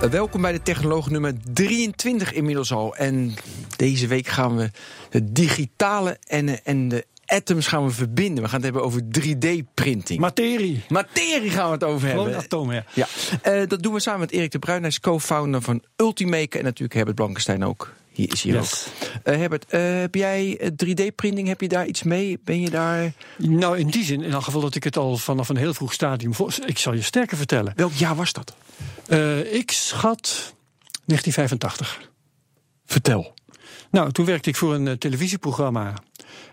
Welkom bij de Technoloog nummer 23 inmiddels al. En deze week gaan we de digitale en, en de atoms gaan we verbinden. We gaan het hebben over 3D-printing. Materie. Materie gaan we het over Gewoon hebben. atomen, ja. Ja, uh, dat doen we samen met Erik de Bruin. Hij is co-founder van Ultimaker. En natuurlijk Herbert Blankenstein ook. Is hier Yes. ook. Uh, Herbert, uh, heb jij 3D-printing? Heb je daar iets mee? Ben je daar... Nou, in die zin, in elk geval dat ik het al vanaf een heel vroeg stadium... Ik zal je sterker vertellen. Welk jaar was dat? Uh, ik schat 1985. Vertel. Nou, toen werkte ik voor een televisieprogramma.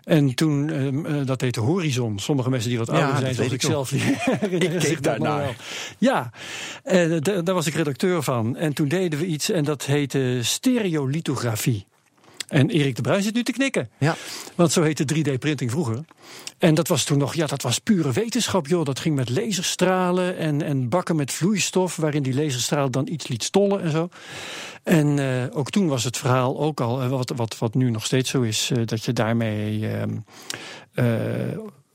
En toen, uh, dat heette Horizon. Sommige mensen die wat ouder ja, zijn, zoals ik, ik zelf. ik keek daarnaar. Ja, en daar was ik redacteur van. En toen deden we iets en dat heette stereolithografie. En Erik de Bruin zit nu te knikken. Ja. Want zo heette 3D-printing vroeger. En dat was toen nog, ja, dat was pure wetenschap, joh. Dat ging met laserstralen en, en bakken met vloeistof, waarin die laserstraal dan iets liet stollen en zo. En uh, ook toen was het verhaal ook al, uh, wat, wat, wat nu nog steeds zo is, uh, dat je daarmee.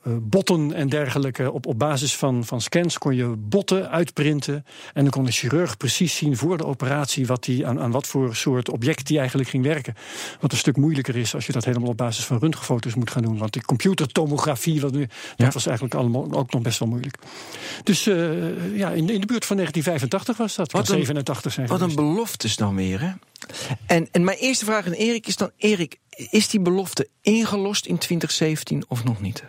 Uh, botten en dergelijke. Op, op basis van, van scans kon je botten uitprinten. En dan kon de chirurg precies zien voor de operatie wat die, aan, aan wat voor soort object die eigenlijk ging werken. Wat een stuk moeilijker is als je dat helemaal op basis van röntgenfoto's moet gaan doen. Want die computertomografie, wat nu, Ja. dat was eigenlijk allemaal ook nog best wel moeilijk. Dus uh, ja, in, in de buurt van 1985 was dat. Wat Kan een- 87 zijn Wat een geweest. beloftes dan weer, hè? En, en mijn eerste vraag aan Erik is dan... Erik, is die belofte ingelost in 2017 of nog niet?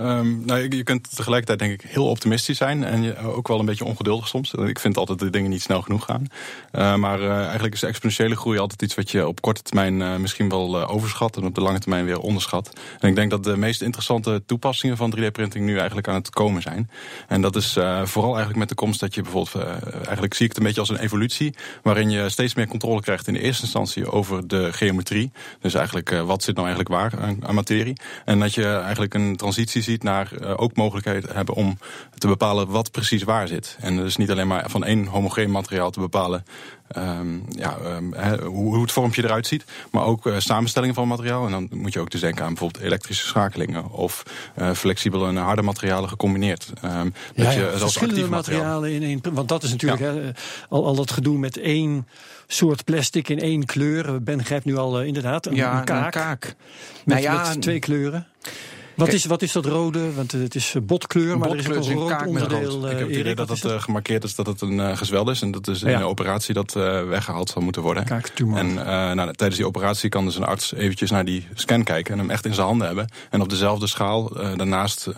Um, nou, je, je kunt tegelijkertijd denk ik heel optimistisch zijn en je, ook wel een beetje ongeduldig soms. Ik vind altijd dat de dingen niet snel genoeg gaan. Uh, maar eigenlijk is exponentiële groei altijd iets wat je op korte termijn misschien wel overschat en op de lange termijn weer onderschat. En ik denk dat de meest interessante toepassingen van 3D-printing nu eigenlijk aan het komen zijn. En dat is vooral eigenlijk met de komst dat je bijvoorbeeld, eigenlijk zie ik het een beetje als een evolutie, waarin je steeds meer controle krijgt in de eerste instantie over de geometrie. Dus eigenlijk wat zit nou eigenlijk waar aan, aan materie. En dat je eigenlijk een transitie ziet naar uh, ook mogelijkheden hebben om te bepalen wat precies waar zit. En dus niet alleen maar van één homogeen materiaal te bepalen um, ja, um, he, hoe, hoe het vormpje eruit ziet, maar ook uh, samenstellingen van materiaal. En dan moet je ook dus denken aan bijvoorbeeld elektrische schakelingen of uh, flexibele en harde materialen gecombineerd. Um, Ja, dat je ja, verschillende materiaal. materialen in één. Want dat is natuurlijk Ja. al, al dat gedoe met één soort plastic in één kleur. Ben grijpt nu al uh, inderdaad een, ja, een kaak. kaak. Met, Nou ja, met twee kleuren. Wat is, wat is dat rode? Want eh, het is eh, botkleur, maar er is ook Botkleur een rood kaak met onderdeel. rood. eh, Ik heb het idee dat het gemarkeerd is dat het een gezwel is. En dat is een operatie dat weggehaald zal moeten worden. Kaaktumor. En uh, nou, tijdens die operatie kan dus een arts eventjes naar die scan kijken en hem echt in zijn handen hebben. En op dezelfde schaal daarnaast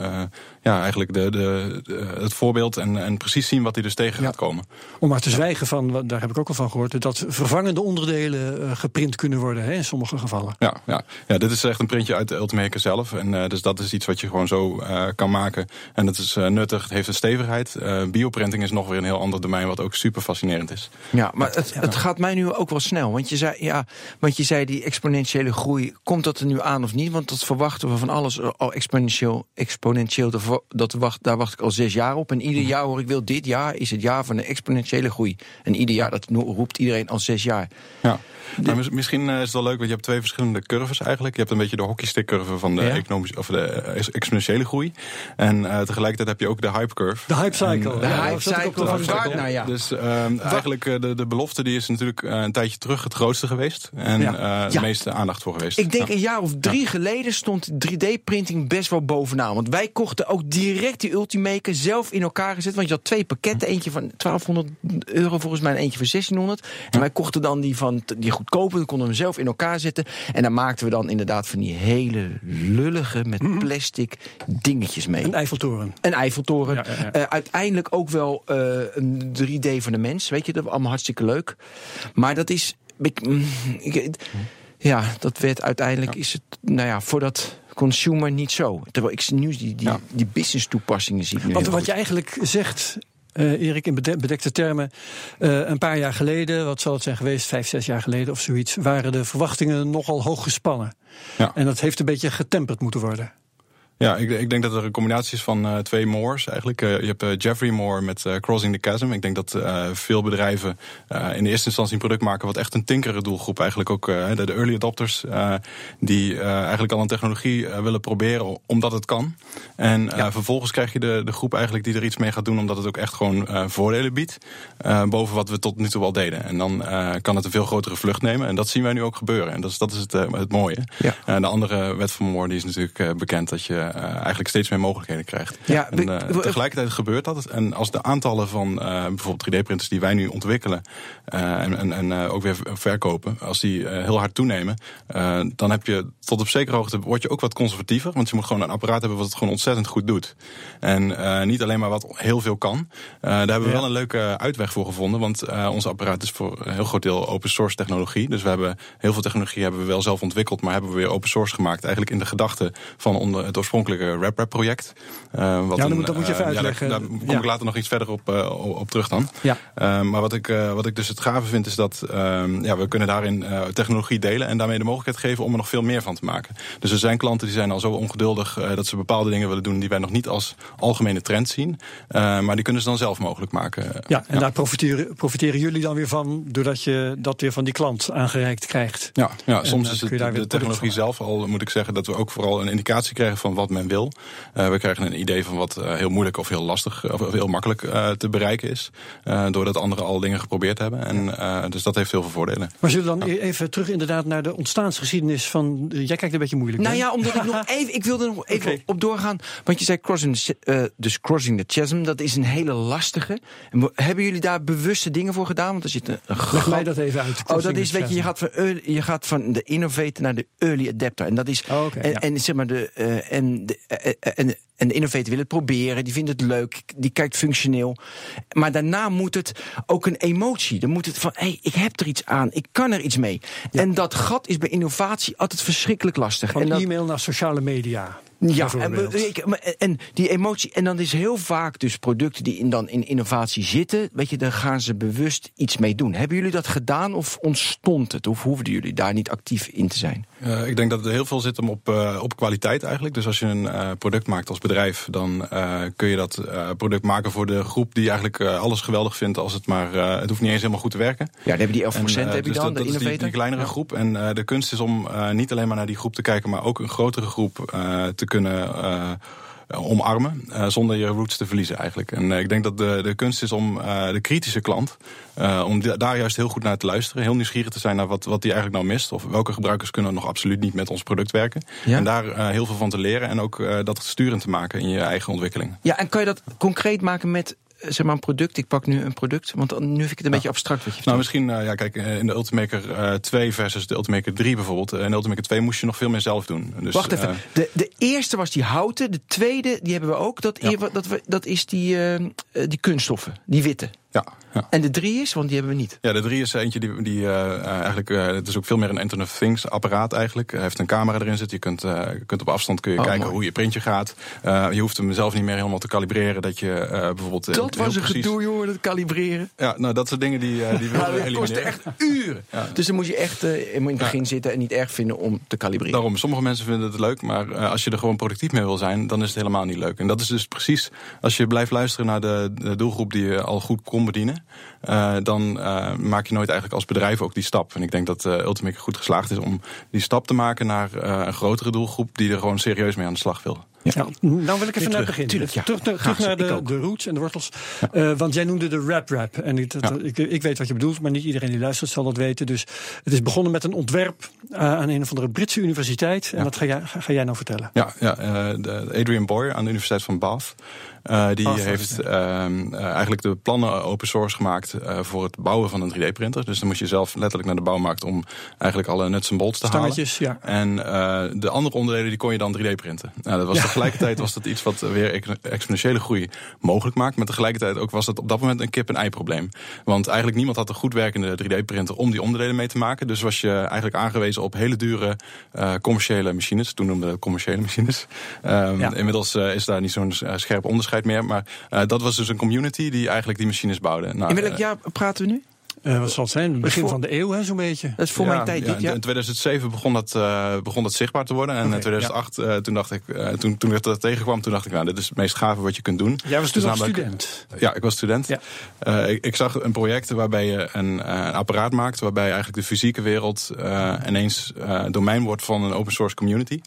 ja, eigenlijk de, de, de- het voorbeeld en, en precies zien wat hij dus tegen Ja. gaat komen. Om maar te zwijgen van, daar heb ik ook al van gehoord, dat vervangende onderdelen geprint kunnen worden hè, in sommige gevallen. Ja, ja. ja, dit is echt een printje uit de Ultimaker zelf. En uh, dus dat is iets wat je gewoon zo uh, kan maken. En het is uh, nuttig, het heeft een stevigheid. Uh, bioprinting is nog weer een heel ander domein wat ook super fascinerend is. Ja, maar het, het gaat mij nu ook wel snel. Want je, zei, ja, want je zei die exponentiële groei, komt dat er nu aan of niet? Want dat verwachten we van alles al exponentieel. exponentieel dat wacht, daar wacht ik al zes jaar op. En ieder jaar hoor ik wil, dit jaar is het jaar van de exponentiële groei. En ieder jaar, dat roept iedereen al zes jaar. Ja. Maar mis- misschien uh, is het wel leuk, want je hebt twee verschillende curves eigenlijk. Je hebt een beetje de hockeystick-curve van de, Ja. economische, of de eh, ex- exponentiële groei. En uh, tegelijkertijd heb je ook de hype-curve. De hype cycle. En, De Ja, hype cycle van van Gartner, ja. Dus ehm, eigenlijk uh, de, de belofte die is natuurlijk uh, een tijdje terug het grootste geweest. En Ja. uh, de Ja. meeste aandacht voor geweest. Ik denk Ja. een jaar of drie geleden stond 3D-printing best wel bovenaan. Want wij kochten ook direct die Ultimaker zelf in elkaar gezet. Want je had twee pakketten. Eentje van 1200 euro volgens mij en eentje van 1600. En wij kochten dan die van t- die goedkope. Dan konden we hem zelf in elkaar zetten. En dan maakten we dan inderdaad van die hele lullige met plastic dingetjes mee. Een Eiffeltoren. Een Eiffeltoren. Ja, ja, ja. Eh, uiteindelijk ook wel eh, een 3D van de mens. Weet je, dat was allemaal hartstikke leuk. Maar dat is. Ik, mm, ik- ja, dat werd uiteindelijk. Is het, nou ja, voor dat consumer niet zo. Terwijl ik nu die, die, die business toepassingen zie. Want wat goed. je eigenlijk zegt, eh, Erik, in bede- bedekte termen. Eh, een paar jaar geleden, wat zal het zijn geweest, vijf, zes jaar geleden of zoiets, waren de verwachtingen nogal hoog gespannen. Ja. En dat heeft een beetje getemperd moeten worden. Ja, ik, ik denk dat er een combinatie is van eh, twee Moores eigenlijk. Eh, je hebt eh, Jeffrey Moore met Crossing the Chasm. Ik denk dat veel bedrijven in de eerste instantie een product maken wat echt een tinkere doelgroep eigenlijk ook de, de early adopters die eigenlijk al een technologie willen proberen omdat het kan. En eh, vervolgens krijg je de, de groep eigenlijk die er iets mee gaat doen omdat het ook echt gewoon voordelen biedt boven wat we tot nu toe al deden. En dan kan het een veel grotere vlucht nemen en dat zien wij nu ook gebeuren. En dat is, dat is het, het mooie. Ja. De andere wet van Moore die is natuurlijk bekend dat je eigenlijk steeds meer mogelijkheden krijgt. Ja, en, eh, tegelijkertijd gebeurt dat. En als de aantallen van eh, bijvoorbeeld 3D-printers die wij nu ontwikkelen eh, en, en, en eh, ook weer verkopen, als die eh, heel hard toenemen, eh, dan heb je tot op zekere hoogte word je ook wat conservatiever. Want je moet gewoon een apparaat hebben wat het gewoon ontzettend goed doet. En eh, niet alleen maar wat heel veel kan. Eh, daar hebben we Ja. wel een leuke uitweg voor gevonden. Want eh, ons apparaat is voor een heel groot deel open source technologie. Dus we hebben heel veel technologie hebben we wel zelf ontwikkeld, maar hebben we weer open source gemaakt. Eigenlijk in de gedachte van onder het oorspronkelijke RapRap project. Eh, wat Ja, dan een, dat moet je eh, even ja, daar- uitleggen. daar, kom Ja. ik later nog iets verder op, eh, op terug dan. Ja. Maar wat ik, wat ik dus het gave vind is dat ehm, ja, we kunnen daarin technologie delen en daarmee de mogelijkheid geven om er nog veel meer van te maken. Dus er zijn klanten die zijn al zo ongeduldig dat ze bepaalde dingen willen doen die wij nog niet als algemene trend zien. Maar die kunnen ze dan zelf mogelijk maken. Ja, en daar profiteren, profiteren jullie dan weer van, doordat je dat weer van die klant aangereikt krijgt. Ja, ja soms is het de technologie zelf al, moet ik zeggen, dat we ook vooral een indicatie krijgen van wat men wil. Eh, we krijgen een idee van wat eh, heel moeilijk of heel lastig of of heel makkelijk eh, te bereiken is. eh, doordat anderen al dingen geprobeerd hebben. En, eh, dus dat heeft heel veel voordelen. Maar zullen we dan even terug inderdaad naar de ontstaansgeschiedenis van... eh, Jij kijkt een beetje moeilijk. Nou hè? ja, omdat ik nog even, ik wilde er nog even op doorgaan. Want je zei crossing, the- eh, dus crossing the chasm, dat is een hele lastige. Hebben jullie daar bewuste dingen voor gedaan? Want er zit een, een Leg mij dat even uit. Oh, dat is, weet je, je gaat, van early- je gaat van de innovator naar de early adapter. En dat is. Oh, en, ja. en zeg maar, de, eh, en, de, eh, eh, en, en de innovator wil het proberen, die vindt het leuk, die kijkt functioneel. Maar daarna moet het ook een emotie. Dan moet het van, hé, hey, ik heb er iets aan, ik kan er iets mee. En dat gat is bij innovatie altijd verschrikkelijk lastig. Van en dat, e-mail naar sociale media. ja, en, en die emotie, en dan is heel vaak dus producten die in, dan in innovatie zitten, weet je, daar gaan ze bewust iets mee doen. Hebben jullie dat gedaan of ontstond het? Of hoefden jullie daar niet actief in te zijn? Eh, ik denk dat er heel veel zit hem op, eh, op kwaliteit eigenlijk. Dus als je een eh, product maakt als bedrijf, dan kun je dat product maken voor de groep die eigenlijk alles geweldig vindt als het maar. het hoeft niet eens helemaal goed te werken. Ja, dan hebben die 11% En, heb je dus dan, dat, de dat is die, kleinere Ja. groep. En de kunst is om niet alleen maar naar die groep te kijken, maar ook een grotere groep te kunnen. Eh, omarmen, eh, zonder je roots te verliezen eigenlijk. En eh, ik denk dat de, de kunst is om de kritische klant, om da- daar juist heel goed naar te luisteren. Heel nieuwsgierig te zijn naar wat, wat die eigenlijk nou mist. Of welke gebruikers kunnen nog absoluut niet met ons product werken. Ja. En daar heel veel van te leren en ook dat sturend te maken in je eigen ontwikkeling. Ja, en kan je dat concreet maken met zeg maar een product? Ik pak nu een product, want nu vind ik het een beetje abstract wat je Nou, misschien, eh, ja, kijk, eh, in de Ultimaker eh 2 versus de Ultimaker 3 bijvoorbeeld. eh, In de Ultimaker 2 moest je nog veel meer zelf doen. Dus, Wacht even. eh, De, de eerste was die houten. De tweede, die hebben we ook. Dat, Ja. dat, we- dat is die, eh, eh, die kunststoffen. Die witte. ja, ja. En de drie is, want die hebben we niet. Ja, de 3 is eentje die, die eh, eh, eigenlijk, eh, het is ook veel meer een Internet of Things apparaat eigenlijk. Hij heeft een camera erin zitten. Je kunt, kunt op afstand kun je Oh, kijken mooi. hoe je printje gaat. Je hoeft hem zelf niet meer helemaal te kalibreren. Dat je bijvoorbeeld. Dat was een precies- gedoe, jongen, dat kalibreren. Ja, nou, dat soort dingen die, die Nou, we dat kostte echt uren. Dus dan moet je echt in het begin zitten en niet erg vinden om te kalibreren. Daarom, sommige mensen vinden het leuk, maar als je er gewoon productief mee wil zijn, dan is het helemaal niet leuk. En dat is dus precies, als je blijft luisteren naar de, de doelgroep die je al goed kon bedienen, eh, dan eh, maak je nooit eigenlijk als bedrijf ook die stap. En ik denk dat eh Ultimate goed geslaagd is om die stap te maken naar een grotere doelgroep die er gewoon serieus mee aan de slag wil. Ja. Nou wil ik even naar het terug. begin. Tuurlijk, ja. Terug, terug naar de, de roots en de wortels. Eh, want jij noemde de rap-rap. En ik, dat- Ja. ik, ik weet wat je bedoelt, maar niet iedereen die luistert zal dat weten. Dus het is begonnen met een ontwerp eh, aan een of andere Britse universiteit. En dat ga jij, ga, ga jij nou vertellen. Ja, ja eh, de Adrian Boyer aan de Universiteit van Bath. eh, die Bath, heeft ehm, eh, eigenlijk de plannen open source gemaakt eh, voor het bouwen van een 3D-printer. Dus dan moet je zelf letterlijk naar de bouwmarkt om eigenlijk alle nuts en bolts te halen. Stangetjes, ja. En eh, de andere onderdelen die kon je dan 3D printen. Nou, dat was Ja. Tegelijkertijd was dat iets wat weer exponentiële groei mogelijk maakt. Maar tegelijkertijd ook was dat op dat moment een kip-en-ei probleem. Want eigenlijk niemand had een goed werkende 3D-printer om die onderdelen mee te maken. Dus was je eigenlijk aangewezen op hele dure uh, commerciële machines. Toen noemden we commerciële machines. Um, Inmiddels uh, is daar niet zo'n scherp onderscheid meer. Maar dat was dus een community die eigenlijk die machines bouwde. Nou, In welk jaar praten we nu? Uh, wat zal het zijn? Begin van de eeuw, zo'n beetje. Dat is voor mijn tijd ja, In 2007 begon dat, uh, begon dat zichtbaar te worden. En in 2008, uh, toen dacht ik, toen, toen ik dat tegenkwam, toen dacht ik, nou, dit is het meest gave wat je kunt doen. Jij was toen dus student? Ja, ik was student. Ja. Ik, ik, zag een project waarbij je een, een, apparaat maakt, waarbij eigenlijk de fysieke wereld ineens domein wordt van een open source community.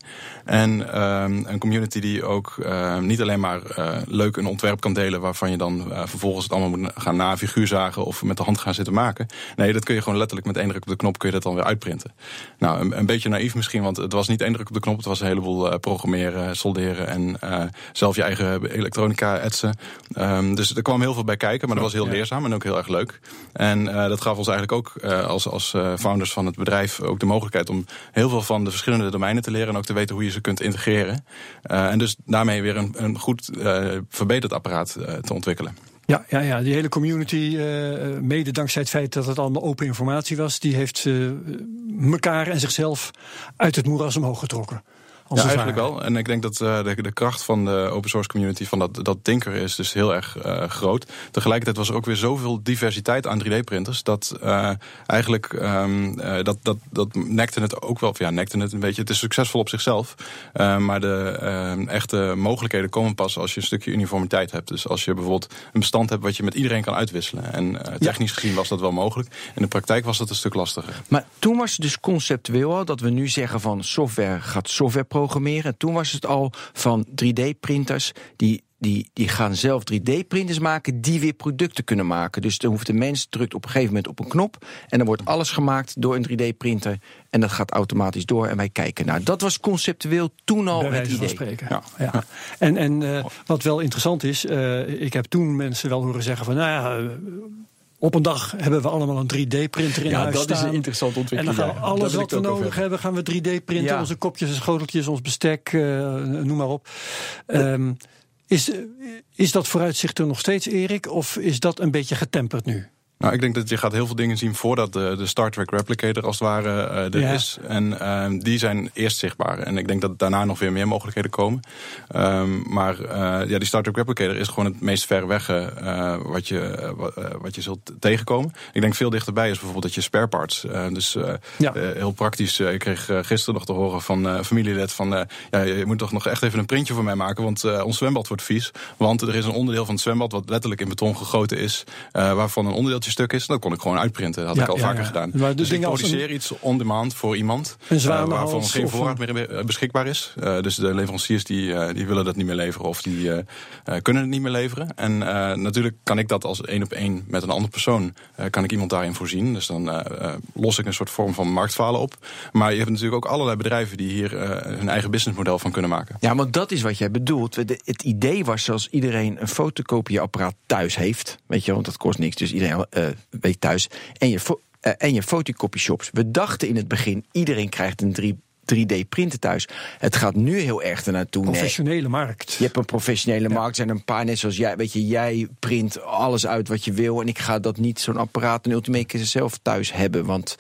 En ehm, een community die ook niet alleen maar leuk een ontwerp kan delen, waarvan je dan vervolgens het allemaal moet gaan na figuur zagen of met de hand gaan zitten maken maken. Nee, dat kun je gewoon letterlijk met één druk op de knop kun je dat dan weer uitprinten. Nou, een, een beetje naïef misschien, want het was niet één druk op de knop. Het was een heleboel uh, programmeren, solderen en uh, zelf je eigen elektronica etsen. Um, dus er kwam heel veel bij kijken, maar dat was heel leerzaam en ook heel erg leuk. En uh, dat gaf ons eigenlijk ook als, als founders van het bedrijf ook de mogelijkheid om heel veel van de verschillende domeinen te leren en ook te weten hoe je ze kunt integreren. en dus daarmee weer een, een goed verbeterd apparaat te ontwikkelen. Ja, ja, ja, die hele community, uh, mede dankzij het feit dat het allemaal open informatie was, die heeft uh, elkaar en zichzelf uit het moeras omhoog getrokken. Ja, eigenlijk wel. En ik denk dat uh, de, de, kracht van de open source community, van dat, dat Tinker is dus heel erg uh, groot. Tegelijkertijd was er ook weer zoveel diversiteit aan 3D-printers, dat uh, eigenlijk um, dat, dat, dat nekte het ook wel, ja, nekte het een beetje. Het is succesvol op zichzelf, maar de echte mogelijkheden komen pas als je een stukje uniformiteit hebt. Dus als je bijvoorbeeld een bestand hebt wat je met iedereen kan uitwisselen. En technisch gezien was dat wel mogelijk. In de praktijk was dat een stuk lastiger. Maar toen was het dus conceptueel al dat we nu zeggen van software gaat software programmeren. Toen was het al van 3D-printers die die, die gaan zelf 3D-printers maken die weer producten kunnen maken. Dus dan hoeft de mens drukt op een gegeven moment op een knop en dan wordt alles gemaakt door een 3D-printer en dat gaat automatisch door en wij kijken naar. Dat was conceptueel toen al het idee. Spreken. Ja. ja. En, en uh, wat wel interessant is, uh, ik heb toen mensen wel horen zeggen van, nou ja op een dag hebben we allemaal een 3D-printer in ja, huis staan. dat is een interessante ontwikkeling. En dan gaan alles wat we nodig hebben, gaan we 3D-printen. Onze kopjes en schoteltjes, ons bestek, uh, noem maar op. Um, is, is dat vooruitzicht er nog steeds, Erik? Of is dat een beetje getemperd nu? Nou, ik denk dat je gaat heel veel dingen zien voordat de, de Star Trek Replicator als het ware uh, er is. En uh, die zijn eerst zichtbaar. En ik denk dat daarna nog weer meer mogelijkheden komen. Um, maar uh, ja, die Star Trek Replicator is gewoon het meest ver weg wat, je, wat je zult tegenkomen. Ik denk veel dichterbij is bijvoorbeeld dat je spare parts. dus ja. heel praktisch. ik kreeg gisteren nog te horen van familielid van... ja, je moet toch nog echt even een printje voor mij maken, want ons zwembad wordt vies. Want er is een onderdeel van het zwembad wat letterlijk in beton gegoten is... waarvan een onderdeeltje stuk is, dat kon ik gewoon uitprinten. Dat had ik al vaker gedaan. Maar dus ik produceer iets on demand voor iemand een uh, waarvan geen voorraad meer beschikbaar is. Uh, dus de leveranciers die, uh, die willen dat niet meer leveren of die kunnen het niet meer leveren. En natuurlijk kan ik dat als één op één met een andere persoon, kan ik iemand daarin voorzien. Dus dan los ik een soort vorm van marktfalen op. Maar je hebt natuurlijk ook allerlei bedrijven die hier hun eigen businessmodel van kunnen maken. Ja, want dat is wat jij bedoelt. Het idee was zoals iedereen een fotocopieapparaat thuis heeft. Weet je, want dat kost niks. Dus iedereen uh, weet thuis. En je, uh, en je fotocopyshops. We dachten in het begin, iedereen krijgt een 3 3D-printen thuis. Het gaat nu heel erg ernaartoe. Professionele markt. Je hebt een professionele markt. Er zijn een paar net zoals jij. Weet je, jij print alles uit wat je wil. En ik ga dat niet, zo'n apparaat, een Ultimaker zelf thuis hebben. Want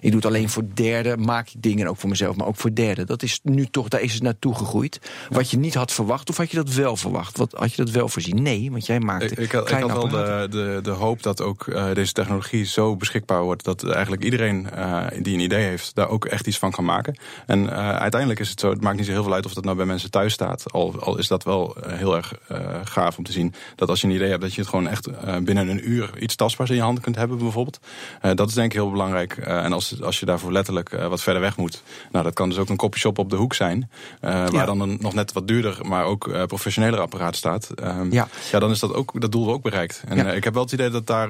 ik doe het alleen voor derden. Maak ik dingen ook voor mezelf, maar ook voor derden. Dat is nu toch, daar is het naartoe gegroeid. Wat je niet had verwacht, of had je dat wel verwacht? Wat, had je dat wel voorzien? Nee, want jij maakt. Ik, ik, had, ik had wel de, de, de hoop dat ook uh, deze technologie zo beschikbaar wordt. dat eigenlijk iedereen uh, die een idee heeft, daar ook echt iets van kan maken. En uh, uiteindelijk is het zo, het maakt niet zo heel veel uit of dat nou bij mensen thuis staat. Al, al is dat wel heel erg gaaf om te zien. Dat als je een idee hebt, dat je het gewoon echt binnen een uur iets tastbaars in je handen kunt hebben, bijvoorbeeld. dat is denk ik heel belangrijk. en als als je daarvoor letterlijk wat verder weg moet. Nou, dat kan dus ook een copyshop op de hoek zijn. Waar dan een nog net wat duurder, maar ook professioneler apparaat staat. Um, ja. ja, dan is dat ook dat doel ook bereikt. En ja. ik heb wel het idee dat daar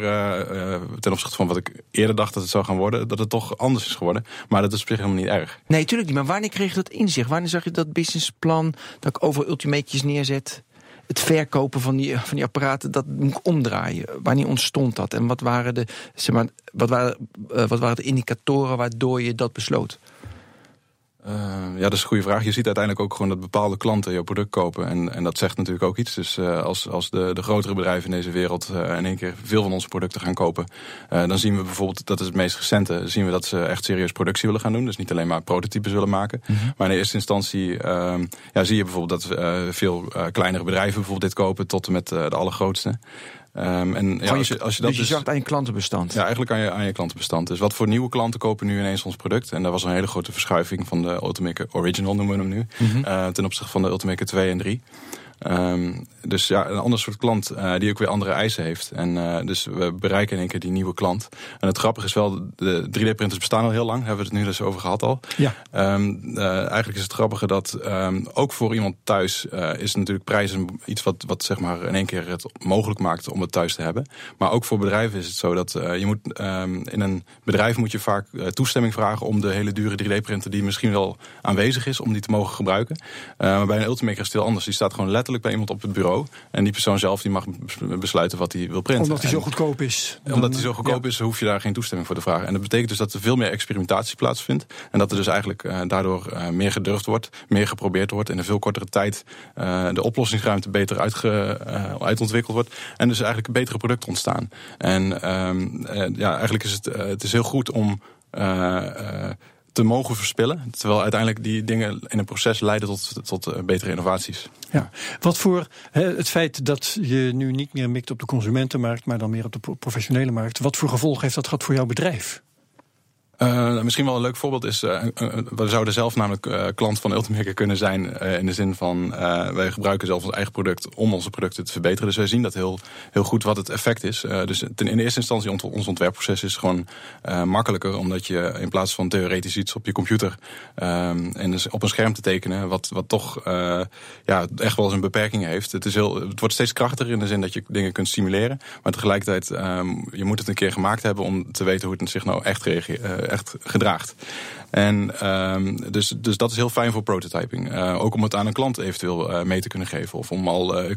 ten opzichte van wat ik eerder dacht dat het zou gaan worden, dat het toch anders is geworden. Maar dat is op zich helemaal niet erg. Nee, tuurlijk Maar wanneer kreeg je dat inzicht? Wanneer zag je dat businessplan dat ik over ultimatejes neerzet? het verkopen van die, van die apparaten, dat moet omdraaien. Wanneer ontstond dat? En wat waren de, zeg maar, wat waren, uh, wat waren de indicatoren waardoor je dat besloot? Uh, ja, dat is een goede vraag. Je ziet uiteindelijk ook gewoon dat bepaalde klanten jouw product kopen. En, en dat zegt natuurlijk ook iets. Dus uh, als, als de, de grotere bedrijven in deze wereld uh, in één keer veel van onze producten gaan kopen, dan zien we bijvoorbeeld, dat is het meest recente, zien we dat ze echt serieus productie willen gaan doen. Dus niet alleen maar prototypes willen maken. Mm -hmm. Maar in eerste instantie ja, zie je bijvoorbeeld dat veel kleinere bedrijven bijvoorbeeld dit kopen tot en met de allergrootste. Um, en ja, als je, als je dat dus je dus, zakt aan je klantenbestand. Ja, eigenlijk aan je, aan je klantenbestand. Dus wat voor nieuwe klanten kopen nu ineens ons product? En daar was een hele grote verschuiving van de Ultimaker Original, noemen we hem nu. Mm -hmm. uh, ten opzichte van de Ultimaker 2 en 3. Um, dus ja, een ander soort klant uh, die ook weer andere eisen heeft. En uh, dus we bereiken in één keer die nieuwe klant. En het grappige is wel, de 3D-printers bestaan al heel lang. Hebben we het nu dus over gehad al. Ja. Um, uh, eigenlijk is het grappige dat um, ook voor iemand thuis is natuurlijk prijzen iets wat, wat zeg maar in één keer het mogelijk maakt om het thuis te hebben. Maar ook voor bedrijven is het zo dat je moet in een bedrijf moet je vaak toestemming vragen om de hele dure 3D-printer die misschien wel aanwezig is, om die te mogen gebruiken. maar bij een Ultimaker is het heel anders. Die staat gewoon letterlijk bij iemand op het bureau. En die persoon zelf die mag besluiten wat hij wil printen. Omdat hij zo goedkoop is. Dan, omdat hij zo goedkoop ja. is, hoef je daar geen toestemming voor te vragen. En dat betekent dus dat er veel meer experimentatie plaatsvindt. En dat er dus eigenlijk uh, daardoor uh, meer gedurfd wordt, meer geprobeerd wordt. In een veel kortere tijd uh, de oplossingsruimte beter uitge, uitontwikkeld wordt. En dus eigenlijk betere producten ontstaan. En um, ja, eigenlijk is het, het is heel goed om te mogen verspillen. Terwijl uiteindelijk die dingen in een proces leiden tot, tot betere innovaties. Ja, wat voor het feit dat je nu niet meer mikt op de consumentenmarkt, maar dan meer op de professionele markt, wat voor gevolg heeft dat gehad voor jouw bedrijf? Uh, misschien wel een leuk voorbeeld is, uh, we zouden zelf namelijk uh, klant van Ultimaker kunnen zijn. in de zin van, wij gebruiken zelf ons eigen product om onze producten te verbeteren. Dus wij zien dat heel, heel goed wat het effect is. dus ten, in eerste instantie, ont ons ontwerpproces is gewoon makkelijker. Omdat je in plaats van theoretisch iets op je computer ehm, en dus op een scherm te tekenen. Wat, wat toch ja, echt wel eens een beperking heeft. Het, is heel, het wordt steeds krachtiger in de zin dat je dingen kunt simuleren. Maar tegelijkertijd, um, je moet het een keer gemaakt hebben om te weten hoe het zich nou echt reageert echt gedraagt. En um, dus, dus dat is heel fijn voor prototyping. Uh, ook om het aan een klant eventueel uh, mee te kunnen geven. Of om al uh,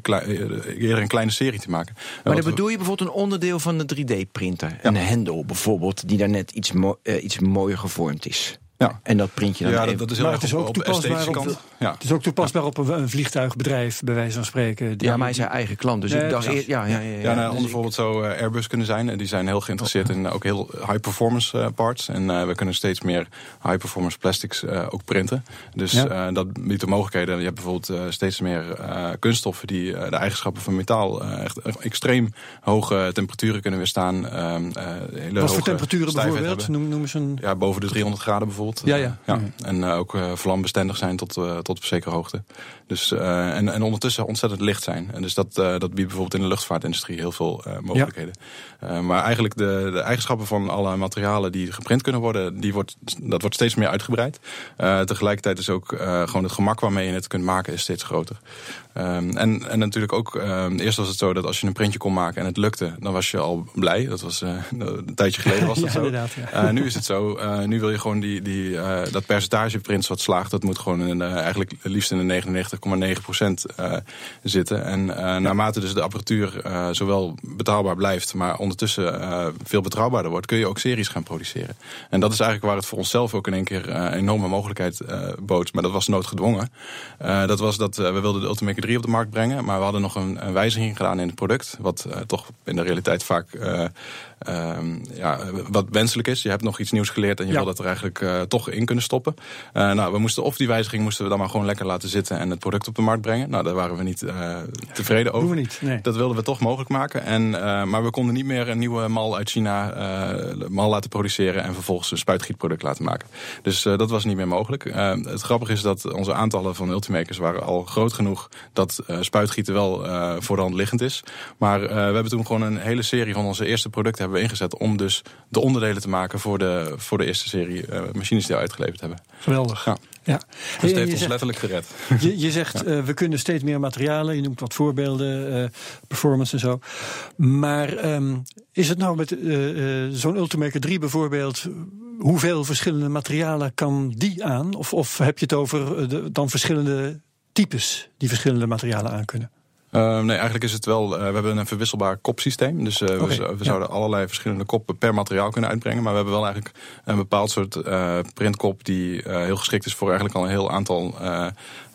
eerder een kleine serie te maken. Maar dan bedoel je bijvoorbeeld een onderdeel van de 3D-printer. Ja. Een hendel bijvoorbeeld, die daar net iets, mo iets mooier gevormd is. Ja. En dat print je dan ja, even. dat is heel maar erg het is ook toepasbaar op, de, ja. Het is ook toepasbaar op een, een, vliegtuigbedrijf, bij wijze van spreken. Ja, maar hij is zijn eigen klant. Dus nee, ik dacht eerst, ja, ja, ja, ja, ja nou, dus bijvoorbeeld zo uh, Airbus kunnen zijn. Die zijn heel geïnteresseerd in ook heel high performance uh, parts. En uh, we kunnen steeds meer high performance plastics ook printen. Dus ja. dat biedt de mogelijkheden. Je hebt bijvoorbeeld steeds meer kunststoffen die de eigenschappen van metaal echt extreem hoge temperaturen kunnen weerstaan. hele Wat voor temperaturen bijvoorbeeld? Noem, noem eens een... Ja, boven de 300 graden bijvoorbeeld. Ja, ja. ja. En uh, ook uh, vlambestendig zijn tot, uh, tot op zekere hoogte. Dus, uh, en, en ondertussen ontzettend licht zijn. En dus dat, dat biedt bijvoorbeeld in de luchtvaartindustrie heel veel mogelijkheden. Ja. maar eigenlijk de, de eigenschappen van alle materialen die geprint kunnen worden, die wordt, dat wordt steeds meer uitgebreid. tegelijkertijd is ook gewoon het gemak waarmee je het kunt maken is steeds groter. Um, en, en natuurlijk ook, um, eerst was het zo dat als je een printje kon maken en het lukte, dan was je al blij. Dat was een tijdje geleden was dat ja, zo. Ja. nu is het zo, nu wil je gewoon die, die, dat percentage prints wat slaagt, dat moet gewoon in, uh, eigenlijk liefst in de 99,9 procent uh, zitten. En naarmate dus de apparatuur zowel betaalbaar blijft, maar ondertussen veel betrouwbaarder wordt, kun je ook series gaan produceren. En dat is eigenlijk waar het voor onszelf ook in één keer een enorme mogelijkheid bood. Maar dat was noodgedwongen. dat was dat we wilden de Ultimaker 3 op de markt brengen, maar we hadden nog een, een wijziging gedaan in het product, wat toch in de realiteit vaak um, ja, wat wenselijk is. Je hebt nog iets nieuws geleerd en je ja. wil dat er eigenlijk uh, toch in kunnen stoppen. Uh, nou, we moesten of die wijziging moesten we dan maar gewoon lekker laten zitten en het product op de markt brengen. Nou, daar waren we niet uh, tevreden over. We niet, nee. Dat wilden we toch mogelijk maken. En, maar we konden niet meer een nieuwe mal uit China mal laten produceren en vervolgens een spuitgietproduct laten maken. Dus dat was niet meer mogelijk. het grappige is dat onze aantallen van Ultimakers waren al groot genoeg dat spuitgieten wel voor de hand liggend is. Maar we hebben toen gewoon een hele serie van onze eerste producten hebben we ingezet om dus de onderdelen te maken voor de, voor de eerste serie machines die we uitgeleverd hebben. Geweldig. Ja. Ja. Dus het heeft ons letterlijk gered. Je, je zegt, ja. uh, we kunnen steeds meer materialen. Je noemt wat voorbeelden, uh, performance en zo. Maar um, is het nou met uh, zo'n Ultimaker 3 bijvoorbeeld... hoeveel verschillende materialen kan die aan? Of, of heb je het over de, dan verschillende types die verschillende materialen aan kunnen? Uh, nee, eigenlijk is het wel. Uh, we hebben een verwisselbaar kopsysteem. Dus uh, okay, we, we, zouden allerlei verschillende koppen per materiaal kunnen uitbrengen. Maar we hebben wel eigenlijk een bepaald soort printkop die heel geschikt is voor eigenlijk al een heel aantal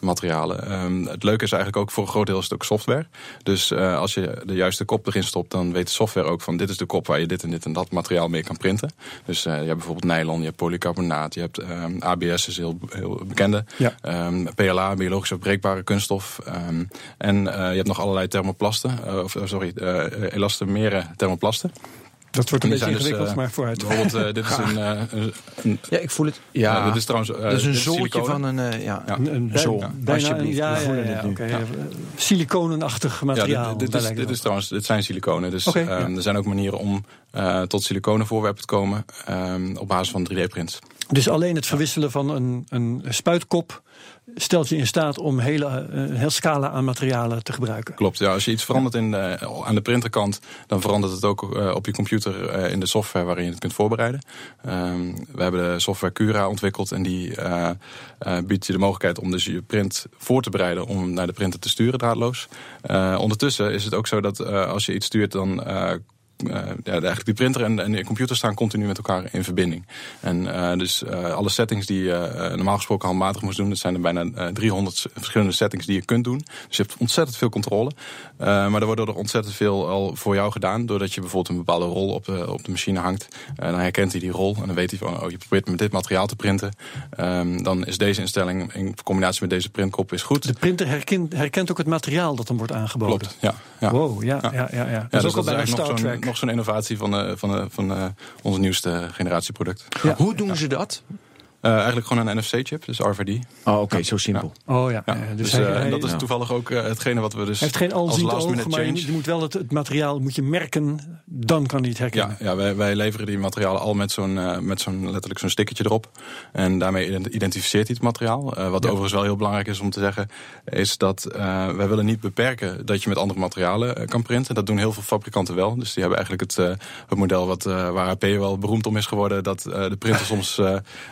materialen. Um, het leuke is eigenlijk ook voor een groot deel is het ook software. Dus als je de juiste kop erin stopt, dan weet de software ook van dit is de kop waar je dit en dit en dat materiaal mee kan printen. Dus je hebt bijvoorbeeld nylon, je hebt polycarbonaat, je hebt um, ABS is heel, heel bekende. Ja. Um, PLA, biologisch afbreekbare kunststof. en je hebt nog allerlei thermoplasten, of sorry, uh, elastomere thermoplasten. Dat wordt een beetje ingewikkeld, dus, maar vooruit. Bijvoorbeeld, uh, dit is een, uh, een, Ja, ik voel het. Ja, uh, dit is trouwens. Uh, dat is een zooltje van een. ja, ja. een, een zool. Ja, bijna, ja, ja, ja, ja okay. Siliconenachtig materiaal. Ja, dit, dit, is, dit is trouwens, dit zijn siliconen. Dus okay, um, er zijn ook manieren om tot siliconen voorwerpen te komen um, op basis van 3D-prints. Dus alleen het verwisselen van een, een spuitkop stelt je in staat om hele, een eh, heel scala aan materialen te gebruiken. Klopt, ja. Als je iets verandert in de, aan de printerkant, dan verandert het ook uh, op je computer in de software waarin je het kunt voorbereiden. Um, we hebben de software Cura ontwikkeld en die biedt je de mogelijkheid om dus je print voor te bereiden om naar de printer te sturen draadloos. ondertussen is het ook zo dat als je iets stuurt, dan uh, ja, eigenlijk die printer en, en de computer staan continu met elkaar in verbinding. En uh, dus uh, alle settings die je normaal gesproken handmatig moest doen, dat zijn er bijna 300 verschillende settings die je kunt doen. Dus je hebt ontzettend veel controle. maar er wordt er ontzettend veel al voor jou gedaan, doordat je bijvoorbeeld een bepaalde rol op de, op de machine hangt. dan herkent hij die rol en dan weet hij van, oh je probeert met dit materiaal te printen. Um, dan is deze instelling in combinatie met deze printkop is goed. De printer herkent, herkent ook het materiaal dat dan wordt aangeboden. Klopt, ja. ja. Wow, ja, ja, ja. ja. ja. Dat is dus ook al bij Star Trek nog zo'n innovatie van, uh, van, uh, van uh, onze nieuwste generatieproduct. Ja. Hoe doen ze dat? Uh, eigenlijk gewoon een NFC-chip, dus RFID. Oh, oké, okay, zo simpel. Ja. Oh ja. ja. Dus, dus hij, hij, dat is toevallig ook uh, hetgene wat we dus. Hij heeft geen alziend oog, maar je moet wel het, het, materiaal moet je merken, dan kan hij het herkennen. Ja, ja wij, wij leveren die materialen al met zo'n uh, met zo'n letterlijk zo'n stickertje erop. En daarmee identificeert hij het materiaal. wat ja. overigens wel heel belangrijk is om te zeggen, is dat wij willen niet beperken dat je met andere materialen kan printen. Dat doen heel veel fabrikanten wel. Dus die hebben eigenlijk het, het model wat, waar HP wel beroemd om is geworden, dat de printer soms